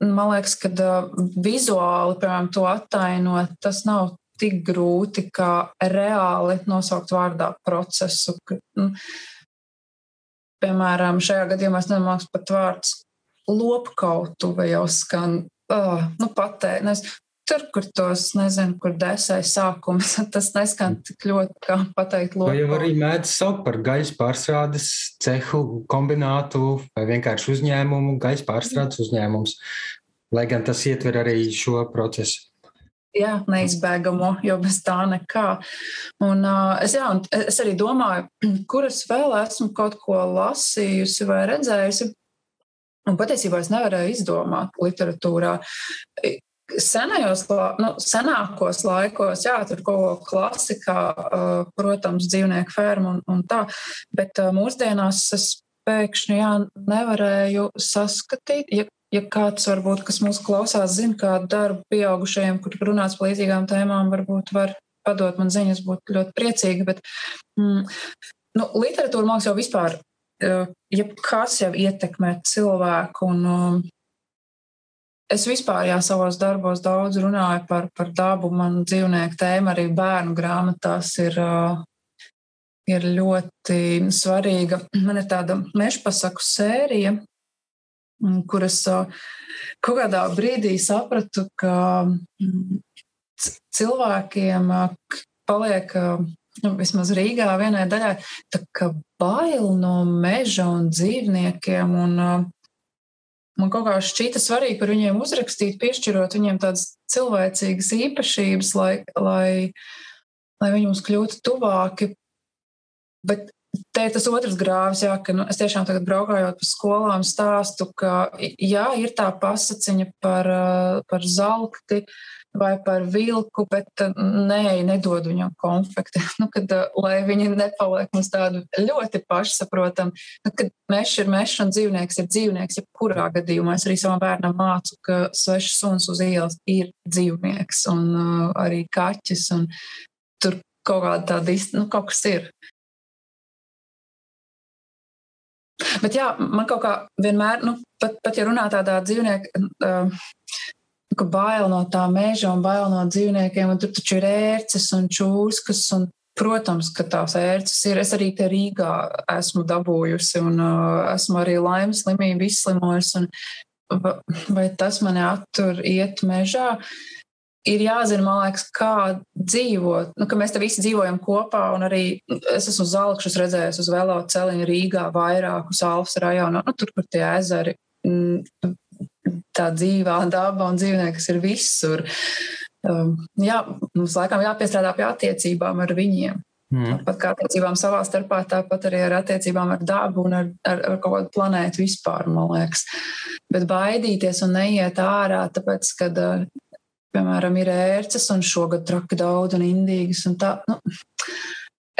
man liekas, ka vizuāli, piemēram, to attainot, tas nav tik grūti kā reāli nosaukt vārdā procesu. Nu, piemēram, šajā gadījumā es nemāku pat vārds lopkautu vai jau skan, uh, nu, patēt. Nu, tur, kur tos, nezinu, kur desai sākums, tas neskan tik ļoti, kā pateikt, lopkautu. Vai jau arī mēdz saukt par gaļas pārstrādes cehu kombinātu vai vienkārši uzņēmumu, gaļas pārstrādes uzņēmums, lai gan tas ietver arī šo procesu jā, neizbēgamo, jo bez tā nekā. Un, uh, es, jā, un es arī domāju, kuras vēl esmu kaut ko lasījusi vai redzējusi. Un patiesībā es nevarēju izdomāt literatūrā. Senajos, nu, senākos laikos, jā, tur kaut ko klasikā, uh, protams, dzīvnieku fermu un, un tā, bet uh, mūsdienās es pēkšņi jā, nevarēju saskatīt. Ja ja kāds varbūt, kas mūs klausās, zina kādu darbu pieaugušajiem, kur runāts par līdzīgām tēmām, varbūt var padot man ziņas, būtu ļoti priecīgi. Bet, mm, nu, literatūra māksla jau vispār, ja kas jau ietekmē cilvēku un um, Es vispār jā, savos darbos daudz runāju par, par dabu. Man dzīvnieku tēma arī bērnu grāmatās ir, uh, ir ļoti svarīga. Man ir tāda mežpasaku sērija, kuras kaut kādā brīdī sapratu, ka mm, cilvēkiem paliek, nu, vismaz Rīgā, vienai daļai, tā kā bail no meža un dzīvniekiem. Un, man kaut kā šķīta svarīgi par viņiem uzrakstīt, piešķirot viņiem tādas cilvēcīgas īpašības, lai, lai, lai viņi mums kļūtu tuvāki. Bet Te ir tas otrs grāvis, jā, ka nu, es tiešām tagad braukājot pa skolām stāstu, ka jā, ir tā pasaciņa par, par zelkti vai par vilku, bet nē, nedod viņam konfekti. Nu, kad, lai viņi nepaliek mums tādu ļoti pašsaprotamu, nu, kad mežs ir mežs un dzīvnieks ir dzīvnieks, jebkurā gadījumā es arī savam bērnam mācu, ka svešs suns uz ielas ir dzīvnieks un uh, arī kaķis. Un tur kaut kāda tāda, nu, kaut kas ir. Bet jā, man kaut kā vienmēr, nu, pat, pat ja runā tādā dzīvnieku, uh, ka bail no tā meža un bail no dzīvniekiem, un tur taču ir ērces un čūskas. Un, protams, ka tās ērces ir. Es arī te Rīgā esmu dabūjusi un uh, esmu arī laimes slimību izslimojusi. Vai tas mani attur iet mežā? Uh, ir jāzina, man liekas, kā dzīvot. Nu, mēs te visi dzīvojam kopā, un arī es esmu uz Zalakšas redzējis uz velo celiņu Rīgā vairākus Alfas rajonā, nu, tur, kur tie ezeri, mm, tā dzīvā daba un dzīvnieks ir visur. Um, jā, mums laikam jāpiestrādā pie attiecībām ar viņiem. Mm. Tāpat kā attiecībām savā starpā, tāpat arī ar attiecībām ar dabu un ar, ar, ar kaut kādu planētu vispār, man liekas. Bet baidīties un neiet ārā, tāpēc, kad piemēram, ir ērces un šogad traki daudz un indīgas. Un tā, nu,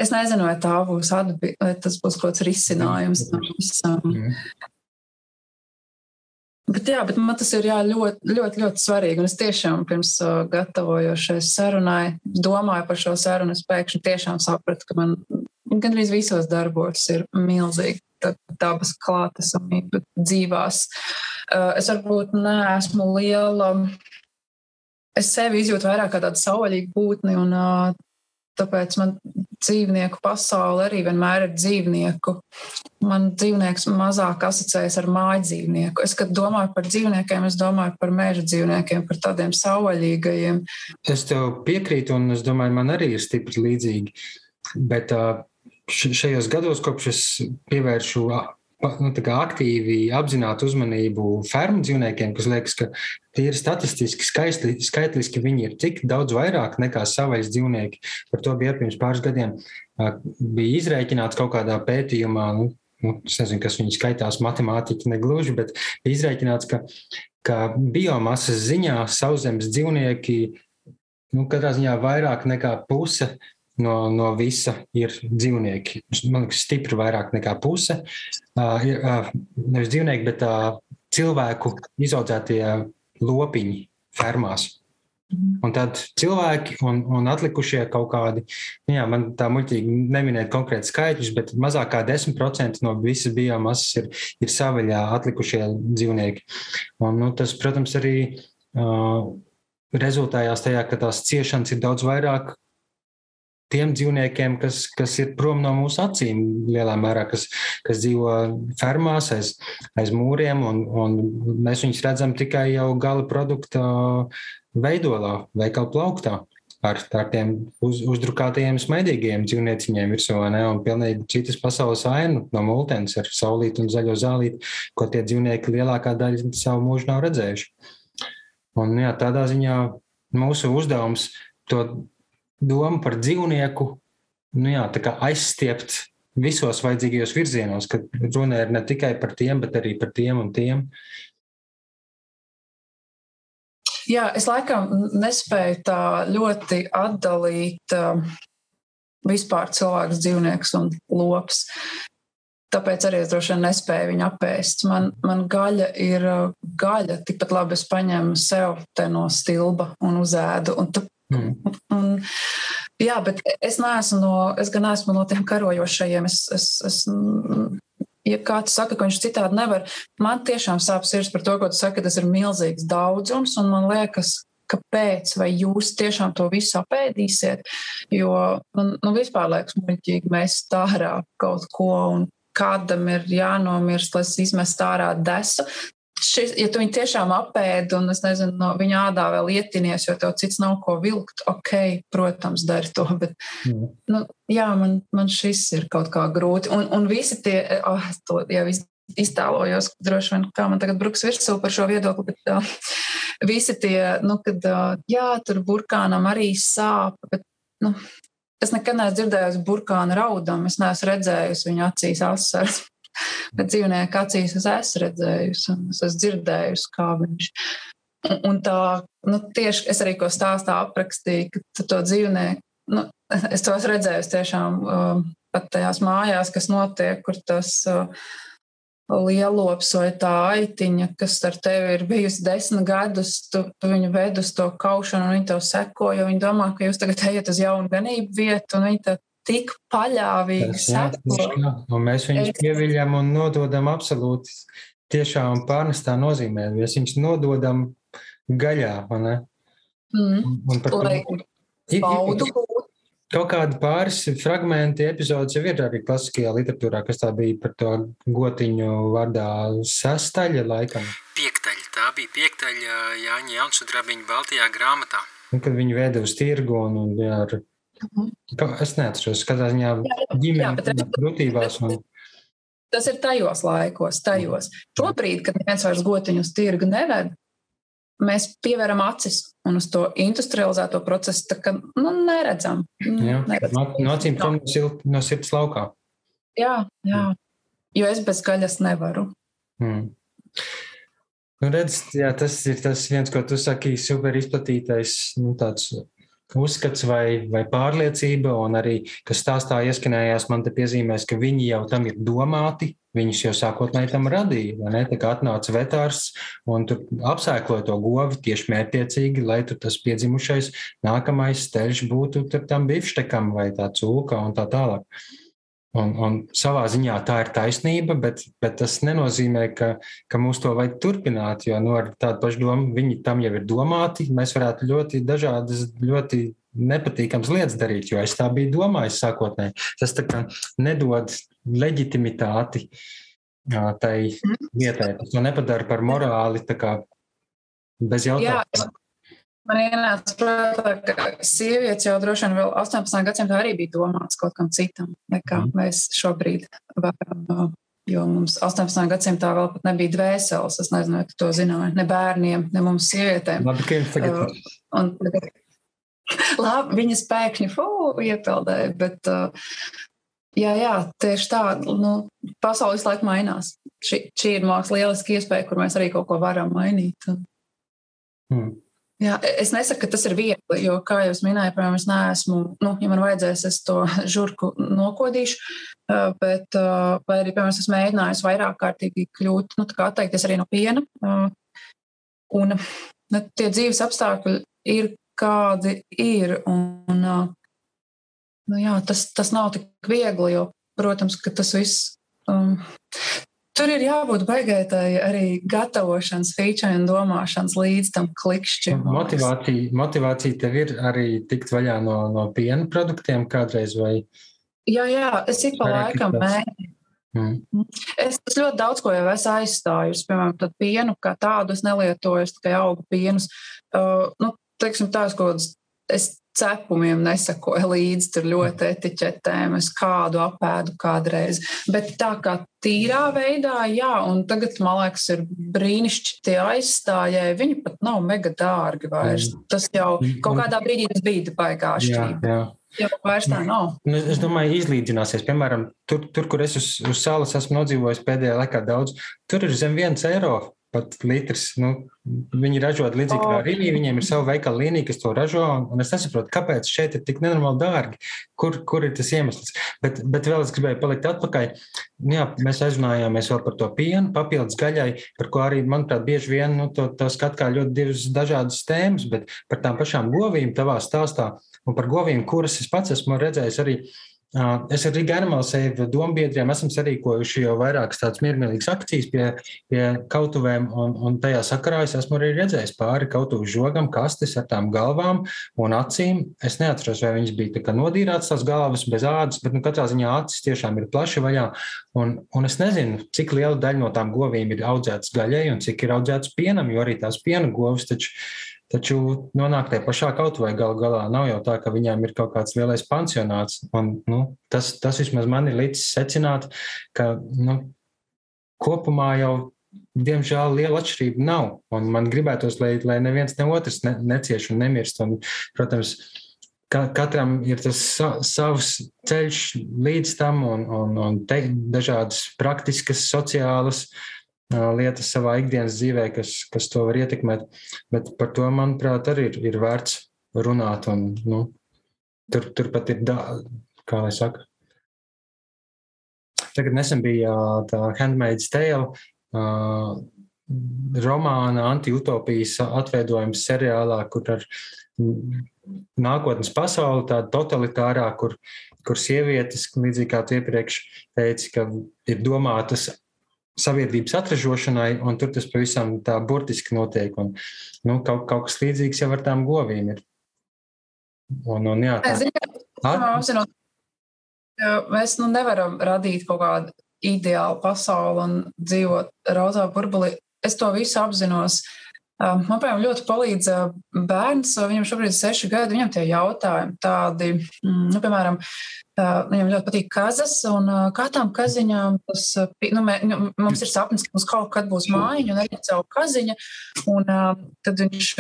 es nezinu, vai tā būs atbilde, vai tas būs kaut kāds risinājums tam visam. Mm. Bet, jā, bet man tas ir jā, ļoti, ļoti, ļoti svarīgi. Un es tiešām pirms uh, gatavojos šai sarunai, domāju par šo sarunu. Es pēkšņi tiešām sapratu, ka man gandrīz visos darbos ir milzīga dabas klātesamība dzīvās. Uh, es varbūt neesmu liela. Es sevi izjūtu vairāk kā tādu savvaļīgu būtni, un uh, tāpēc man dzīvnieku pasaule arī vienmēr ir dzīvnieku. Man dzīvnieks mazāk asociējas ar māju dzīvnieku. Es, kad domāju par dzīvniekiem, es domāju par meža dzīvniekiem, par tādiem savvaļīgajiem. Es tev piekrītu, un es domāju, man arī ir stipri līdzīgi. Bet uh, šajos gados, kopš es pievēršu nu, aktīvi apzinātu uzmanību fermu dzīvniekiem, kas liekas, ka ir statistiski, skaisti, skaitliski viņi ir tik daudz vairāk nekā savais dzīvnieki. Par to bija pirms pāris gadiem. Bija izrēķināts kaut kādā pētījumā, nu, nu, es nezinu, kas viņi skaitās, matemātiķi negluži, bet bija izrēķināts, ka, ka biomasas ziņā sauszemes dzīvnieki nu, katrā ziņā vairāk nekā puse no, no visa ir dzīvnieki. Man liekas, stipri vairāk nekā puse. Uh, ir uh, nevis dzīvnieki, bet uh, cilvēku izaudzētie lopiņi fermās. Un tad cilvēki un, un atlikušie kaut kādi, nu jā, man tā muļķīgi neminēt konkrēti skaitļus, bet mazāk kā 10% no visas biomasas ir, ir savaļā atlikušie dzīvnieki. Un, nu, tas, protams, arī uh, rezultējās tajā, ka tās ciešanas ir daudz vairāk tiem dzīvniekiem, kas, kas ir prom no mūsu acīm, lielā mērā, kas, kas dzīvo fermās, aiz, aiz mūriem, un, un mēs viņus redzam tikai jau gala produkta veidolā, veikalu plauktā. Ar tādiem uz, uzdrukātajiem smaidīgiem dzīvnieciņiem virsū, ne, un pilnīgi citas pasaules ainu no multens ar saulītu un zaļo zālīti, ko tie dzīvnieki lielākā daļa savu mūžu nav redzējuši. Un jā, tādā ziņā mūsu uzdevums to doma par dzīvnieku nu jā, aizstiept visos vajadzīgajos virzienos, ka runa ir ne tikai par tiem, bet arī par tiem un tiem. Jā, es laikam nespēju tā ļoti atdalīt uh, vispār cilvēks, dzīvnieks un lops. Tāpēc arī es droši vien nespēju viņu apēst. Man, man gaļa ir uh, gaļa. Tikpat labi es paņēmu sev te no stilba un uzēdu. Un Mm. Un, jā, bet es neesmu no, es gan esmu no tiem karojošajiem. Es, es, es, ja kāds saka, ka viņš citādi nevar, man tiešām sāp sirds par to, ko tu saki, tas ir milzīgs daudzums, un man liekas, kāpēc, vai jūs tiešām to visu apēdīsiet, jo man nu, vispār liekas muļķīgi mēs tārā kaut ko, un kādam ir jānomirst, lai izmest ārā desu šis, ja tu viņu tiešām apēdi un, es nezinu, no viņa ādā vēl ietinies, jo tev cits nav ko vilkt, ok, protams, dari to, bet, mm. nu, jā, man, man šis ir kaut kā grūti. Un, un visi tie, oh, to jau iztēlojos, droši vien, kā man tagad bruks virsū par šo viedokli, bet uh, visi tie, nu, kad, uh, jā, tur burkānam arī sāp, bet, nu, es nekad neesmu dzirdējusi burkānu raudam, es neesmu redzējusi viņa acīs asaras. Bet dzīvnieku acīs es esmu redzējusi, un es esmu dzirdējusi, kā viņš. Un, un tā, nu, tieši es arī ko stāstā aprakstīju, ka to dzīvnieku, nu, es to esmu redzējusi tiešām uh, pat tajās mājās, kas notiek, kur tas. Uh, lielops vai tā aitiņa, kas ar tevi ir bijusi desmit gadus, tu, tu viņu ved uz to kaušanu, un viņi tev seko, jo viņi domā, ka jūs tagad ejat uz jaunu ganību vietu, un viņi tev tik paļāvīgi seko. Mēs viņus pieviļam un nododam absolūti tiešām pārnestā nozīmē. Mēs viņus nododam gaļā, vai ne? Mm. Un par to baudu. Kaut kādi pāris fragmenti epizodes jau ir arī klasiskajā literatūrā, kas tā bija par to gotiņu vārdā sestaļa laikam. Piektaļa, tā bija piektaļa Jāņa Jaunsudrabiņa Baltijā grāmatā. Un, kad viņi veda uz tirgu un, un ar. Es neatceros, kādā ziņā ģimenes grūtībās. Un... Tas ir tajos laikos, tajos. Šobrīd, kad neviens vairs gotiņu uz tirgu neved, mēs pievēram acis un uz to industrializēto procesu tā kā nu, neredzam. Jā, neredzam. No acīm no, no sirds laukā. Jā, jā. Jo es bez gaļas nevaru. Mm. Nu, redz, jā, tas ir tas viens, ko tu saki, super izplatītais nu, tāds uzskats vai, vai pārliecība, un arī, kas stāstā ieskanējās, man te piezīmēs, ka viņi jau tam ir domāti, viņus jau sākotnēji tam radīja, ne? Tā kā atnāca vetārs un tur apsēkloja to govi tieši mērķiecīgi, lai tur tas piedzimušais nākamais steļš būtu tam bifštekam vai tā cūka un tā tālāk. Un, un savā ziņā tā ir taisnība, bet, bet tas nenozīmē, ka, ka mums to vajag turpināt. Jo nu, ar tādu pašu domu viņi tam jau ir domāti. Mēs varētu ļoti dažādas, ļoti nepatīkamas lietas darīt, jo es tā biju domājis sākotnēji. Tas nedod leģitimitāti tai vietai. Tas to nepadara par morāli bez jautājuma. Man ienāca prātā, ka sievietes jau droši vien vēl 18. gadsimtā arī bija domāts kaut kam citam, nekā mm. mēs šobrīd varam. Jo mums 18. gadsimtā vēl pat nebija dvēseles. Es nezinu, vai to zināji. Ne bērniem, ne mums sievietēm. Labi, ka jums tagad ir. Un, labi, viņas pēkšņi iepeldēja, bet uh, jā, jā, tieši tā, nu, pasaule visu laiku mainās. Šī, šī ir mākslas lieliski iespēja, kur mēs arī kaut ko varam mainīt. Hmm. Jā, es nesaku, ka tas ir viegli, jo, kā jau minēju, piemēram, es neesmu, nu, ja man vajadzēs, es to žurku nokodīšu, bet, vai arī, piemēram, es esmu mēģinājis vairāk kārtīgi kļūt, nu, tā kā atteikties arī no piena. Un nu, tie dzīves apstākļi ir kādi ir, un, nu, jā, tas, tas nav tik viegli, jo, protams, ka tas viss. Um, Tur ir jābūt baigaitai arī gatavošanas, feature un domāšanas līdz tam klikšķim. Motivācija, motivācija tev ir arī tikt vaļā no, no piena produktiem kādreiz vai? Jā, jā, es ik pa laikam mēģinu. Mm. Es, es ļoti daudz ko jau esmu aizstājusi. Piemēram, pienu kā tādu es nelietoju, es tikai augu pienus. Uh, nu, teiksim, tās kaut kādas, es cepumiem nesakoju līdzi tur ļoti etiķetēm, es kādu apēdu kādreiz. Bet tā kā tīrā veidā, jā, un tagad, man liekas, ir brīnišķīgi tie aizstājēji. Viņi pat nav mega dārgi vairs. Mm. Tas jau kaut kādā brīdī tas bija baigā atšķirība. Jau vairs tā nav. Nu, es domāju, izlīdzināsies. Piemēram, tur, tur kur es uz, uz salas esmu nodzīvojis pēdējā laikā daudz, tur ir zem viens eiro pat litrs. Nu, viņi ražo līdzīgi kā Rīgā. Viņiem ir sava veikala līnija, kas to ražo. Un es nesaprotu, kāpēc šeit ir tik nenormāli dārgi. Kur, kur ir tas iemesls? Bet, bet vēl es gribēju palikt atpakaļ. Nu jā, mēs aizrunājāmies vēl par to pienu, papildus gaļai, par ko arī, manuprāt, bieži vien nu, to, to skat kā ļoti divas dažādas tēmas, bet par tām pašām govīm tavā stāstā un par govīm, kuras es pats esmu redzējis arī Es ar Riga Animalsēju dombiedriem esam sarīkojuši jau vairākas tādas miermīlīgas akcijas pie, pie kautuvēm, un, un tajā sakarā es esmu arī redzējis pāri kautuvu žogam kastes ar tām galvām un acīm. Es neatceros, vai viņas bija nodīrātas tās galvas bez ādas, bet nu, katrā ziņā acis tiešām ir plaši vaļā. Un, un es nezinu, cik liela daļa no tām govīm ir audzētas gaļai un cik ir audzētas pienam, jo arī tās piena govs taču Taču nonāk tajā pašā kautuvē galu galā. Nav jau tā, ka viņām ir kaut kāds lielais pansionāts. Un, nu, tas, tas vismaz man ir līdz secināt, ka nu, kopumā jau diemžēl liela atšķirība nav. Un man gribētos, lai, lai neviens ne otrs ne, necieš un nemirst. Un, protams, ka, katram ir tas sa, savs ceļš līdz tam un, un, un te, dažādas praktiskas, sociālas lietas savā ikdienas dzīvē, kas, kas to var ietekmēt. Bet par to, manuprāt, arī ir, ir vērts runāt. Un, nu, tur, tur pat ir, da, kā lai saka, tagad nesen bija tā Handmaid's Tale. Uh, romāna antiutopijas atveidojums seriālā, kur ar nākotnes pasauli, tāda totalitārā, kur, kur sievietes, līdzīgi kā tu iepriekš teici, ka ir domātas sabiedrības atražošanai, un tur tas pavisam tā burtiski notiek. Un, nu, kaut, kaut kas līdzīgs jau ar tām govīm ir. Un, un, jā, tā. Apzinot, mēs nu nevaram radīt kaut kādu ideālu pasauli un dzīvot rozā burbulī. Es to visu apzinos. Uh, Man, piemēram, ļoti palīdz bērns, viņam šobrīd ir seši gadi, viņam tie jautājumi tādi, mm, nu, piemēram, viņam ļoti patīk kazas, un kā tām kaziņām tas, nu, mē, nu, mums ir sapnis, ka mums kaut kad būs mājiņa un arī caur kaziņa, un tad viņš,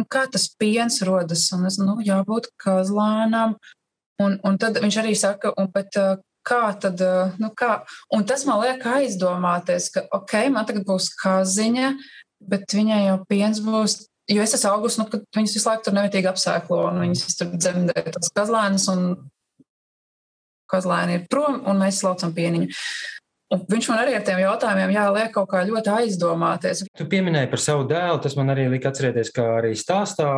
nu, kā tas piens rodas, un es, nu, jābūt kazlēnām, un, un tad viņš arī saka, un, bet kā tad, nu kā, un tas man liek aizdomāties, ka, ok, man tagad būs kaziņa, bet viņai jau piens būs. Jo es esmu augusts, nu, kad viņas visu laiku tur nemitīgi apsēklo, un viņas tur dzemdē tās kazlēnas, un kazlēni ir prom, un mēs slaucam pieniņu. Un viņš man arī ar tiem jautājumiem jāliek kaut kā ļoti aizdomāties. Tu pieminēji par savu dēlu, tas man arī lika atcerēties, ka arī stāstā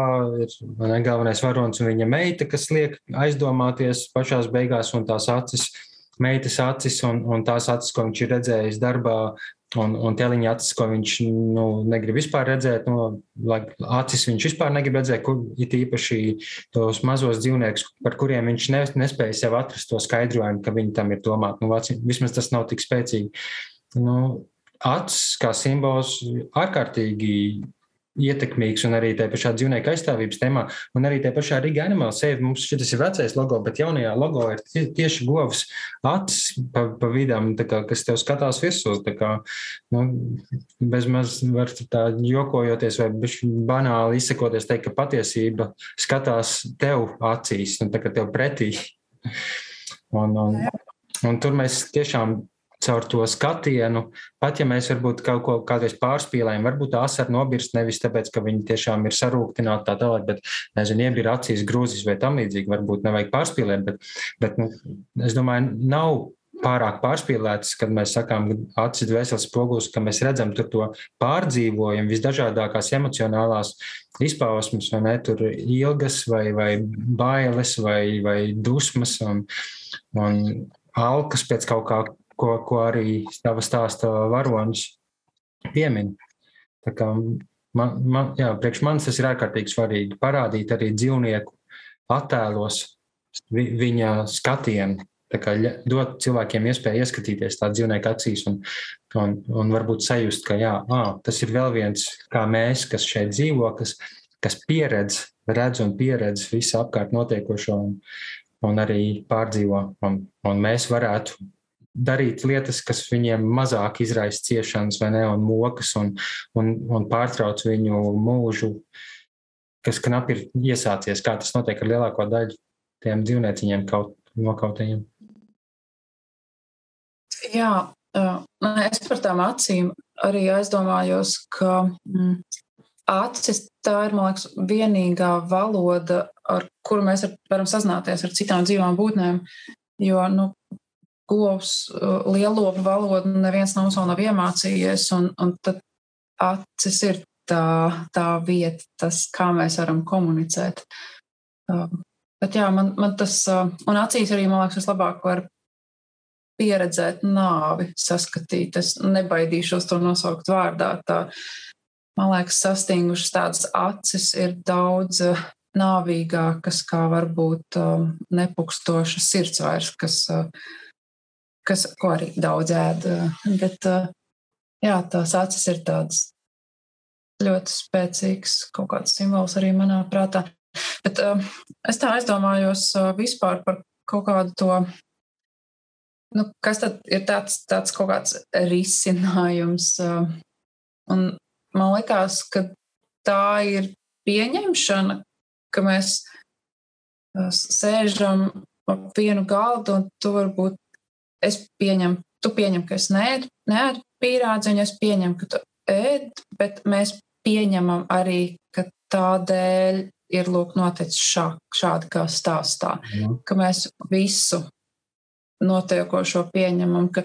ir galvenais varonis un viņa meita, kas liek aizdomāties pašās beigās, un tās acis meitas acis un, un tās acis, ko viņš ir redzējis darbā, un, un teliņa acis, ko viņš nu, negrib vispār redzēt. Nu, acis viņš vispār negrib redzēt, kur ir īpaši tos mazos dzīvniekus, par kuriem viņš ne, nespēja sev atrast to skaidrojumu, ka viņi tam ir domāti. Nu, vismaz tas nav tik spēcīgi. Nu, acis kā simbols ārkārtīgi ietekmīgs un arī tajā pašā dzīvnieku aizstāvības temā, un arī tajā pašā Riga Animal Save. Mums šis ir vecais logo, bet jaunajā logo ir tieši govs acis pa, pa vidām, kā, kas tev skatās virsū. Kā, nu, bezmaz var tā jokojoties vai banāli izsakoties, teikt, ka patiesība skatās tev acīs un tā kā tev pretī. Un, un, un tur mēs tiešām caur to skatienu, pat ja mēs varbūt kaut ko kādreiz pārspīlējam, varbūt tā asara nobirst nevis tāpēc, ka viņi tiešām ir sarūktināti tā tālāk, bet, nezinu, iebir acīs grūzis vai tam līdzīgi, varbūt nevajag pārspīlēt, bet, bet nu, es domāju, nav pārāk pārspīlētas, kad mēs sakām, acis dvēseles spogulis, ka mēs redzam tur to pārdzīvojumu, visdažādākās emocionālās izpausmes, vai ne, tur ilgas vai, vai bailes vai, vai dusmas un, un alkas pēc kaut kā ko, ko arī tava stāsta varonis piemin. Tā kā man, man, jā, priekš manis tas ir ārkārtīgi svarīgi parādīt arī dzīvnieku attēlos vi, viņa skatienu. Tā kā dot cilvēkiem iespēju ieskatīties tādā dzīvnieka acīs un, un, un varbūt sajust, ka jā, ā, tas ir vēl viens kā mēs, kas šeit dzīvo, kas, kas pieredz, redz un pieredz visu apkārt notiekošo un, un arī pārdzīvo. Un, un mēs varētu darīt lietas, kas viņiem mazāk izraisa ciešanas vai ne, un mokas, un, un, un pārtrauc viņu mūžu, kas knapi ir iesācies, kā tas notiek ar lielāko daļu tiem dzīvnieciņiem kaut nokautajiem. Jā, es par tām acīm arī aizdomājos, ka mm, acis tā ir, man liekas, vienīgā valoda, ar kuru mēs varam sazināties ar citām dzīvām būtnēm. Jo nu, govs, uh, lielopu valodu neviens no mums vēl nav iemācījies, un, un tad acis ir tā, tā vieta, tas, kā mēs varam komunicēt. Um, bet jā, man, man tas, uh, un acīs arī, man liekas, vislabāk var pieredzēt nāvi, saskatīt. Es nebaidīšos to nosaukt vārdā. Tā, man liekas, sastingušas tādas acis ir daudz uh, nāvīgākas, kā varbūt um, nepukstoša sirdsvairs, kas uh, kas, ko arī daudz ēd. Bet jā, tās acis ir tādas ļoti spēcīgs kaut kāds simbols arī manā prātā. Bet uh, es tā aizdomājos vispār par kaut kādu to, nu, kas tad ir tāds, tāds kaut kāds risinājums. Un man liekas, ka tā ir pieņemšana, ka mēs sēžam ap vienu galdu un tu varbūt es pieņemu, tu pieņem, ka es neēdu, neēdu pīrādziņu, es pieņemu, ka tu ēd, bet mēs pieņemam arī, ka tādēļ ir lūk noticis šā, šādi kā stāstā, mm. ka mēs visu notiekošo pieņemam, ka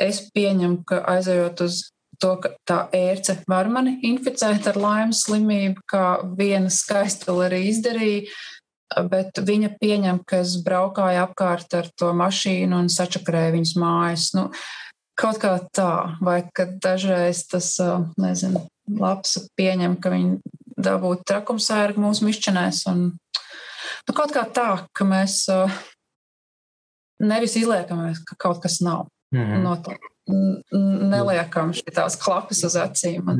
es pieņemu, ka aizejot uz to, ka tā ērce var mani inficēt ar laimes slimību, kā viena skaistula arī izdarīja, bet viņa pieņem, ka es braukāju apkārt ar to mašīnu un sačakarēju viņas mājas. Nu, kaut kā tā, vai kad dažreiz tas, nezinu, labs pieņem, ka viņi dabūtu trakumsērgu mūsu mišķenēs. Un, nu, kaut kā tā, ka mēs nevis izliekamies, ka kaut kas nav. Mm -hmm. Notiek neliekam šīs klapas uz acīm.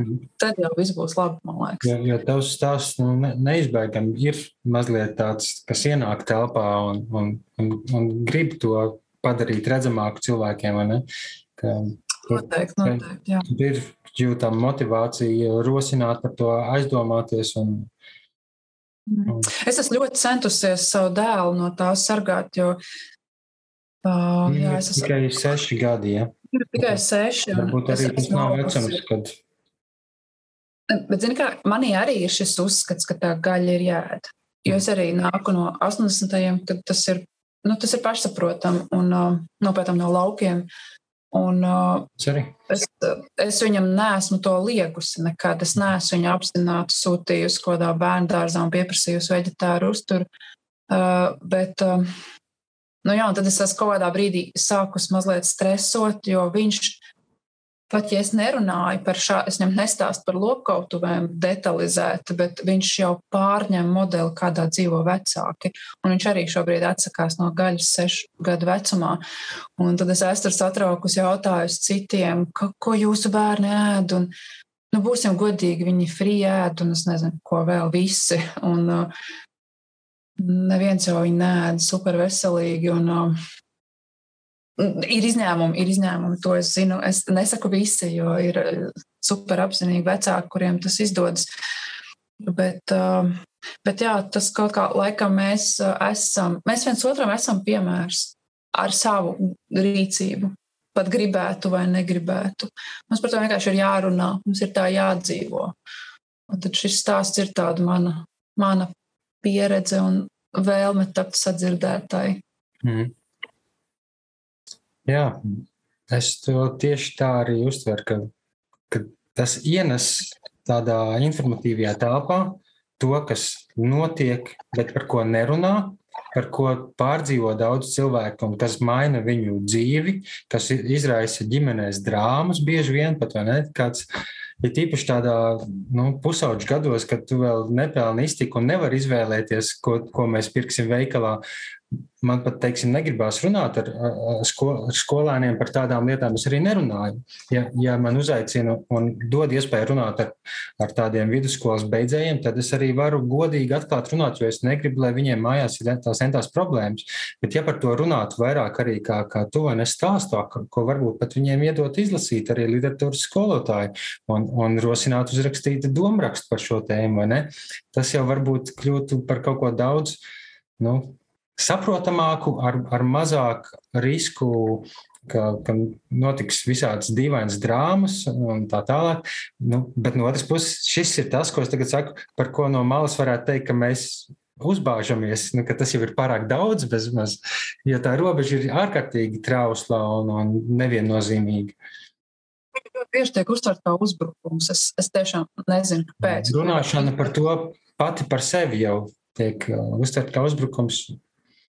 Tad jau viss būs labi, man liekas. Jo, jo tavs stāsts nu, ne, neizbēgami ir mazliet tāds, kas ienāk telpā un, un, un, un grib to padarīt redzamāku cilvēkiem. Ka, noteikti, noteikti. Jā. Ir jūtama motivācija rosināt par to aizdomāties. Un, mm. un... Es esmu ļoti centusies savu dēlu no tā sargāt, jo Uh, jā, es esmu tikai seši gadi. Ja? Ir tikai seši. Varbūt arī tas nav vecums, kad. Bet, zini, kā manī arī ir šis uzskats, ka tā gaļa ir jāēd. Jo es arī nāku no 80. kad tas ir, nu, tas ir pašsaprotami un uh, nopietnam no laukiem. Un, uh, es, es viņam nesmu to liegusi nekad. Es neesmu viņu apzināti sūtījusi kaut kādā bērnu dārzā un pieprasījusi veģetāru uzturu. Uh, bet uh, Nu, jā, un tad es esmu kaut kādā brīdī sākus mazliet stresot, jo viņš, pat ja es nerunāju par šādu, es viņam nestāstu par lopkautuvēm detalizēti, bet viņš jau pārņem modeli, kādā dzīvo vecāki. Un viņš arī šobrīd atsakās no gaļas sešu gadu vecumā. Un tad es esmu satraukus jautājusi citiem, ka, ko jūsu bērni ēd. Un, nu, būsim godīgi, viņi frīēd, un es nezinu, ko vēl visi. Un, uh, neviens jau viņu nēd super veselīgi. Un, uh, Ir izņēmumi, ir izņēmumi, to es zinu. Es nesaku visi, jo ir super apzinīgi vecāki, kuriem tas izdodas. Bet, uh, bet jā, tas kaut kā laikam mēs uh, esam, mēs viens otram esam piemērs ar savu rīcību. Pat gribētu vai negribētu. Mums par to vienkārši ir jārunā, mums ir tā jādzīvo. Un tad šis stāsts ir tāda mana, mana pieredze un vēlme tapt sadzirdētai. Mm. Jā, es to tieši tā arī uztveru, ka, ka tas ienes tādā informatīvajā telpā to, kas notiek, bet par ko nerunā, par ko pārdzīvo daudz cilvēku un kas maina viņu dzīvi, kas izraisa ģimenēs drāmas bieži vien pat vai ne? Kāds, Ir tīpaši tādā nu, pusauģa gados, kad tu vēl nepelni iztiku un nevar izvēlēties, ko, ko mēs pirksim veikalā man pat, teiksim, negribās runāt ar, ar, sko, ar skolēniem par tādām lietām. Es arī nerunāju. Ja, ja man uzaicina un dod iespēju runāt ar, ar tādiem vidusskolas beidzējiem, tad es arī varu godīgi atklāt runāt, jo es negribu, lai viņiem mājās ir tās entās problēmas. Bet ja par to runāt vairāk arī kā, kā to, un es stāstu, ko varbūt pat viņiem iedot izlasīt arī literatūras skolotāji un, un rosināt uzrakstīt domrakstu par šo tēmu, vai ne? Tas jau varbūt kļūtu par kaut ko daudz, nu, saprotamāku, ar, ar mazāk risku, ka, ka notiks visādas dīvainas drāmas un tā tālāk. Nu, bet no otras puses, šis ir tas, ko es tagad saku, par ko no malas varētu teikt, ka mēs uzbāžamies, nu, ka tas jau ir pārāk daudz, bezmaz, jo tā robeža ir ārkārtīgi trausla un, un neviennozīmīga. Tieši tiek uztverta kā uzbrukums. Es, es tiešām nezinu, kāpēc. Runāšana par to pati par sevi jau tiek uh, uztverta kā uzbrukums.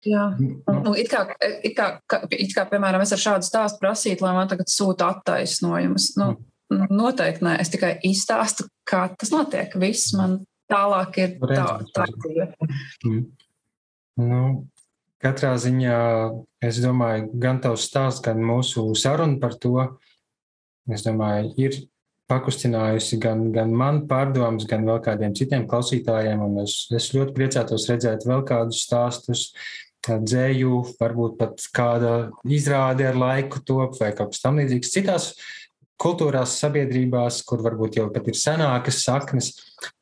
Jā, mm, nu. nu, it, kā, it, kā, it kā, piemēram, es ar šādu stāstu prasītu, lai man tagad sūta attaisnojumus. Nu, mm. noteikti nē, es tikai izstāstu, kā tas notiek. Viss man tālāk ir tā, tā dzīve. Mm. Nu, katrā ziņā es domāju, gan tavs stāsts, gan mūsu saruna par to, es domāju, ir pakustinājusi gan, gan man pārdomas, gan vēl kādiem citiem klausītājiem. Es, es ļoti priecātos redzēt vēl kādus stāstus, dzēju, varbūt pat kāda izrāde ar laiku top vai kaut kas tamlīdzīgs. Citās kultūrās, sabiedrībās, kur varbūt jau pat ir senākas saknes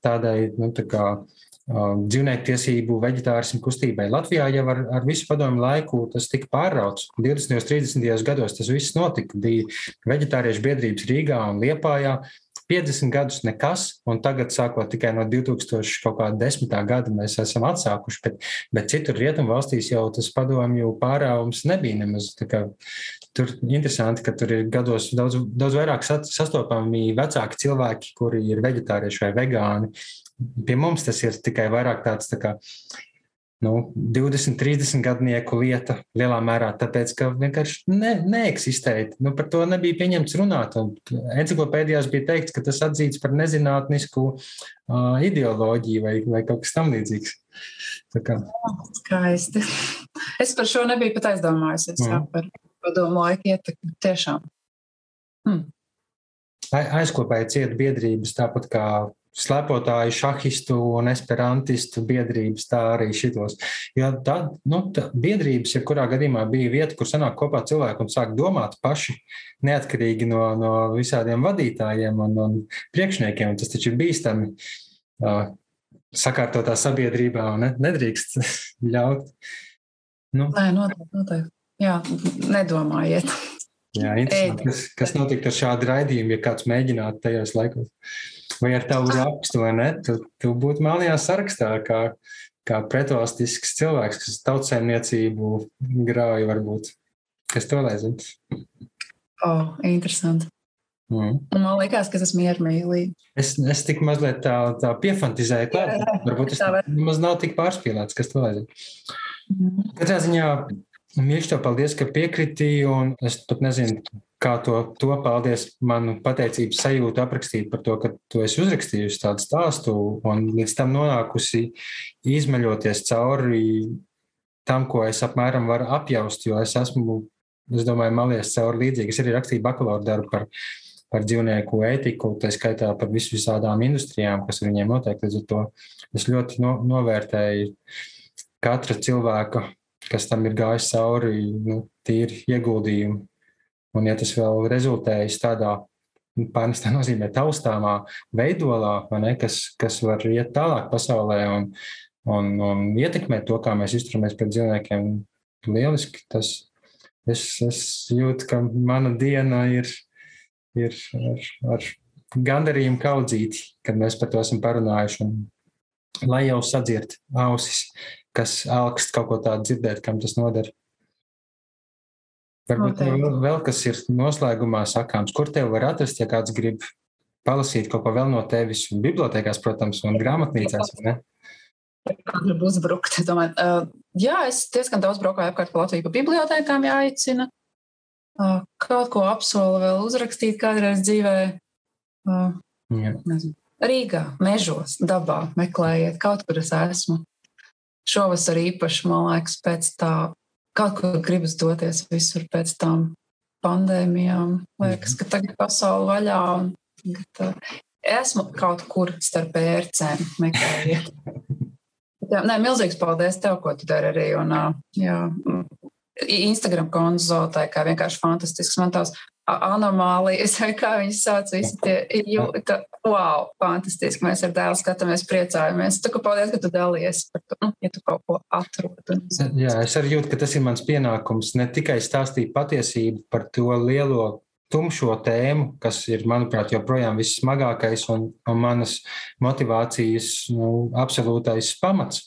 tādai nu, tā kā, um, dzīvnieku tiesību, veģetārismu kustībai. Latvijā jau ar, ar visu padomu laiku tas tika pārrauts. 20. un 30. gados tas viss notika. Bija veģetāriešu biedrības Rīgā un Liepājā. 50 gadus nekas, un tagad, sākot tikai no 2010. gada, mēs esam atsākuši. Bet, bet citur rietumu valstīs jau tas padomju pārāvums nebija nemaz. Tur interesanti, ka tur ir gados daudz, daudz vairāk sastopami vecāki cilvēki, kuri ir vegetārieši vai vegāni. Pie mums tas ir tikai vairāk tāds tā kā nu, 20, 30 gadnieku lieta lielā mērā, tāpēc, ka vienkārši ne, neeksistēja. Nu, par to nebija pieņemts runāt. Enciklopēdijās bija teikts, ka tas atzīts par nezinātnisku uh, ideoloģiju vai, vai kaut kas tamlīdzīgs. Skaisti. Es par šo nebiju pat aizdomājusies, mm. jā, par padomu laiku ietekmi tiešām. Hmm. Aizkopēja cietu biedrības, tāpat kā slepotāju, šahistu un esperantistu biedrības, tā arī šitos. Jo tā, nu, tā biedrības, jebkurā gadījumā, bija vieta, kur sanāk kopā cilvēki un sāk domāt paši, neatkarīgi no, no visādiem vadītājiem un, un priekšniekiem. Tas taču ir bīstami uh, sakārtotā sabiedrībā ne, nedrīkst ļaut. Nu. Nē, noteikti, noteikti. Jā, nedomājiet. Jā, interesanti, kas, kas notiktu ar šādu raidījumu, ja kāds mēģinātu tajos laikos vai ar tavu rakstu, vai ne? Tu, tu būtu melnajā sarakstā, kā, kā pretvalstisks cilvēks, kas tautsēmniecību grauja varbūt. Kas to lai zina? O, oh, interesanti. Mm. Man liekas, ka tas ir miermīlīgi. Es, es tik mazliet tā, tā piefantizēju, ka varbūt tas var... nemaz nav tik pārspīlēts, kas to lai zina. Mm. Katrā ziņā Mīļš, tev paldies, ka piekritīji, un es pat nezinu, kā to, to paldies, manu pateicības sajūtu aprakstīt par to, ka tu esi uzrakstījusi tādu stāstu un līdz tam nonākusi izmeļoties cauri tam, ko es apmēram varu apjaust, jo es esmu, es domāju, malies cauri līdzīgi. Es arī rakstīju bakalaura darbu par, par dzīvnieku ētiku, tā skaitā par visu visādām industrijām, kas viņiem notiek. Līdz ar to es ļoti no, novērtēju katra cilvēka, kas tam ir gājis cauri, nu, tīri ieguldījumu Un, ja tas vēl rezultējas tādā pārnestā nozīmē taustāmā veidolā, ne, kas, kas var iet tālāk pasaulē un, un, un ietekmēt to, kā mēs izturamies pret dzīvniekiem, lieliski. Tas, es, es jūtu, ka mana diena ir, ir ar, ar gandarījumu kaudzīti, kad mēs par to esam parunājuši. Un, lai jau sadzirt ausis, kas augst kaut ko tādu dzirdēt, kam tas noder. Varbūt tev vēl, vēl kas ir noslēgumā sakāms, kur tev var atrast, ja kāds grib palasīt kaut ko vēl no tevis, bibliotekās, protams, un grāmatnīcās. Ne? Gribu uzbrukt. Domāju, uh, jā, es diezgan daudz braukāju apkārt pa Latviju pa bibliotekām jāicina. Uh, kaut ko apsolu vēl uzrakstīt kādreiz dzīvē. Uh, jā. nezinu. Rīgā, mežos, dabā meklējiet, kaut kur es esmu. Šovasar īpaši, man liekas, pēc tā kaut kur gribas doties visur pēc tam pandēmijām. Liekas, ka tagad pasaule vaļā. Un, tagad, uh, esmu kaut kur starp ērcēm meklējot. Jā, nē, milzīgs paldies tev, ko tu dari arī. Un, uh, jā, Instagram konta zootēkā vienkārši fantastisks. Man tās anomālijas, vai kā viņas sauc, visi tie wow, fantastiski. Mēs ar dēlu skatāmies, priecājamies. Tu, ka paldies, ka tu dalies par to, nu, ja tu kaut ko atrod. Un... Jā, es arī jūtu, ka tas ir mans pienākums ne tikai stāstīt patiesību par to lielo tumšo tēmu, kas ir, manuprāt, joprojām vissmagākais un, un manas motivācijas nu, absolūtais pamats.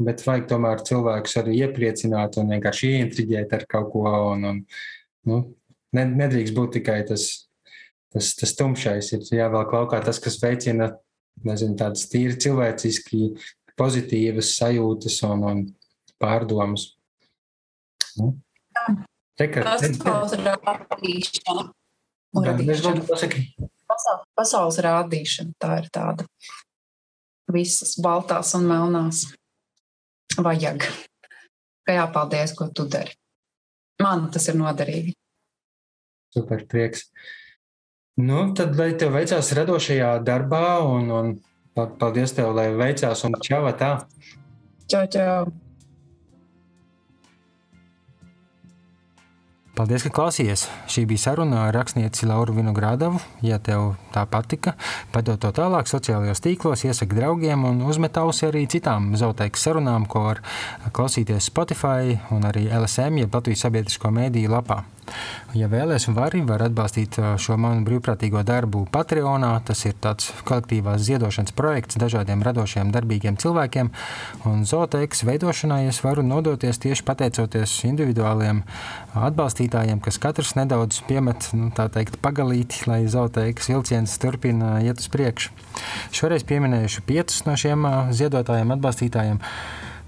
Bet vajag tomēr cilvēkus arī iepriecināt un vienkārši ieintriģēt ar kaut ko. Un, un, nu, nedrīkst būt tikai tas, tas, tas tumšais. Ir jāvelk laukā tas, kas veicina nezinu, tādas tīri cilvēciski pozitīvas sajūtas un, un pārdomas. Nu. Pasaules, rādīšana tā ir tāda. Visas baltās un melnās. Vajag. Kā jāpaldies, ko tu dari. Man tas ir noderīgi. Super prieks. Nu, tad, lai tev veicās radošajā darbā, un, un paldies tev, lai veicās, un čau, tā. Čau, čau. Paldies, ka klausījies. Šī bija saruna ar rakstnieci Lauru Vinogrādavu. Ja tev tā patika, padod to tālāk sociālajos tīklos, iesaki draugiem un uzmet ausi arī citām zooteikas sarunām, ko var klausīties Spotify un arī LSM, jeb Latvijas sabiedrisko mēdīju lapā. Ja vēlaties un vari, var atbalstīt uh, šo manu brīvprātīgo darbu Patreonā. Tas ir tāds kolektīvās ziedošanas projekts dažādiem radošiem, darbīgiem cilvēkiem. Un zooteikas veidošanai es varu nodoties tieši pateicoties individuāliem atbalstītājiem, kas katrs nedaudz piemet nu, teikt, pagalīti, lai zooteikas vilciens turpina iet uz priekšu. Šoreiz pieminējuši piecus no šiem uh, ziedotājiem, atbalstītājiem.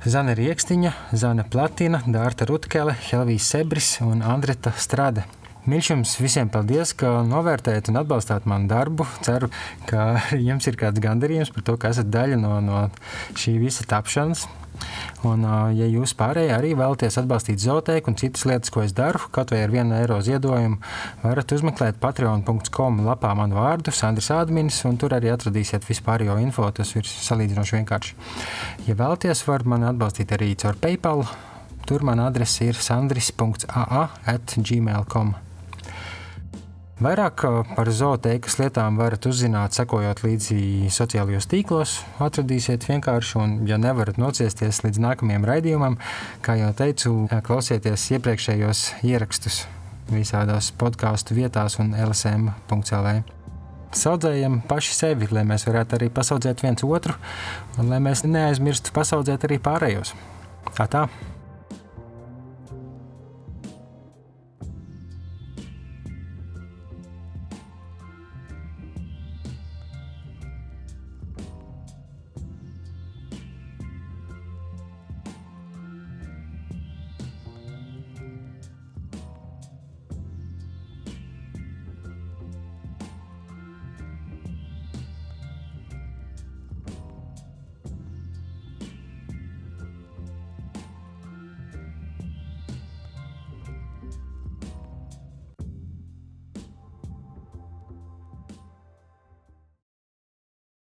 Zana Rieksniņa, Zana Platina, Dārta Rutkele, Helvijas Sebris un Andreta Strade. Mīļš jums visiem paldies, ka novērtējat un atbalstāt manu darbu. Ceru, ka jums ir kāds gandarījums par to, ka esat daļa no, no šī visa tapšanas. Un, ja jūs pārējie arī vēlaties atbalstīt zooteiku un citas lietas, ko es daru, kaut vai ar vienu eiro ziedojumu, varat uzmeklēt patreon.com lapā manu vārdu, Sandrs Ādminis, un tur arī atradīsiet vispārējo info. Tas ir salīdzinoši vienkārši. Ja vēlaties, var mani atbalstīt arī caur PayPal. Tur mana adrese ir sandris.aa at gmail.com. Vairāk par zooteikas lietām varat uzzināt, sekojot līdzi sociālajos tīklos. Atradīsiet vienkārši, un, ja nevarat nociesties līdz nākamajam raidījumam, kā jau teicu, klausieties iepriekšējos ierakstus visādās podkāstu vietās un LSM.CLV. Saudzējam paši sevi, lai mēs varētu arī pasaudzēt viens otru, un lai mēs neaizmirstu pasaudzēt arī pārējos. Tā tā!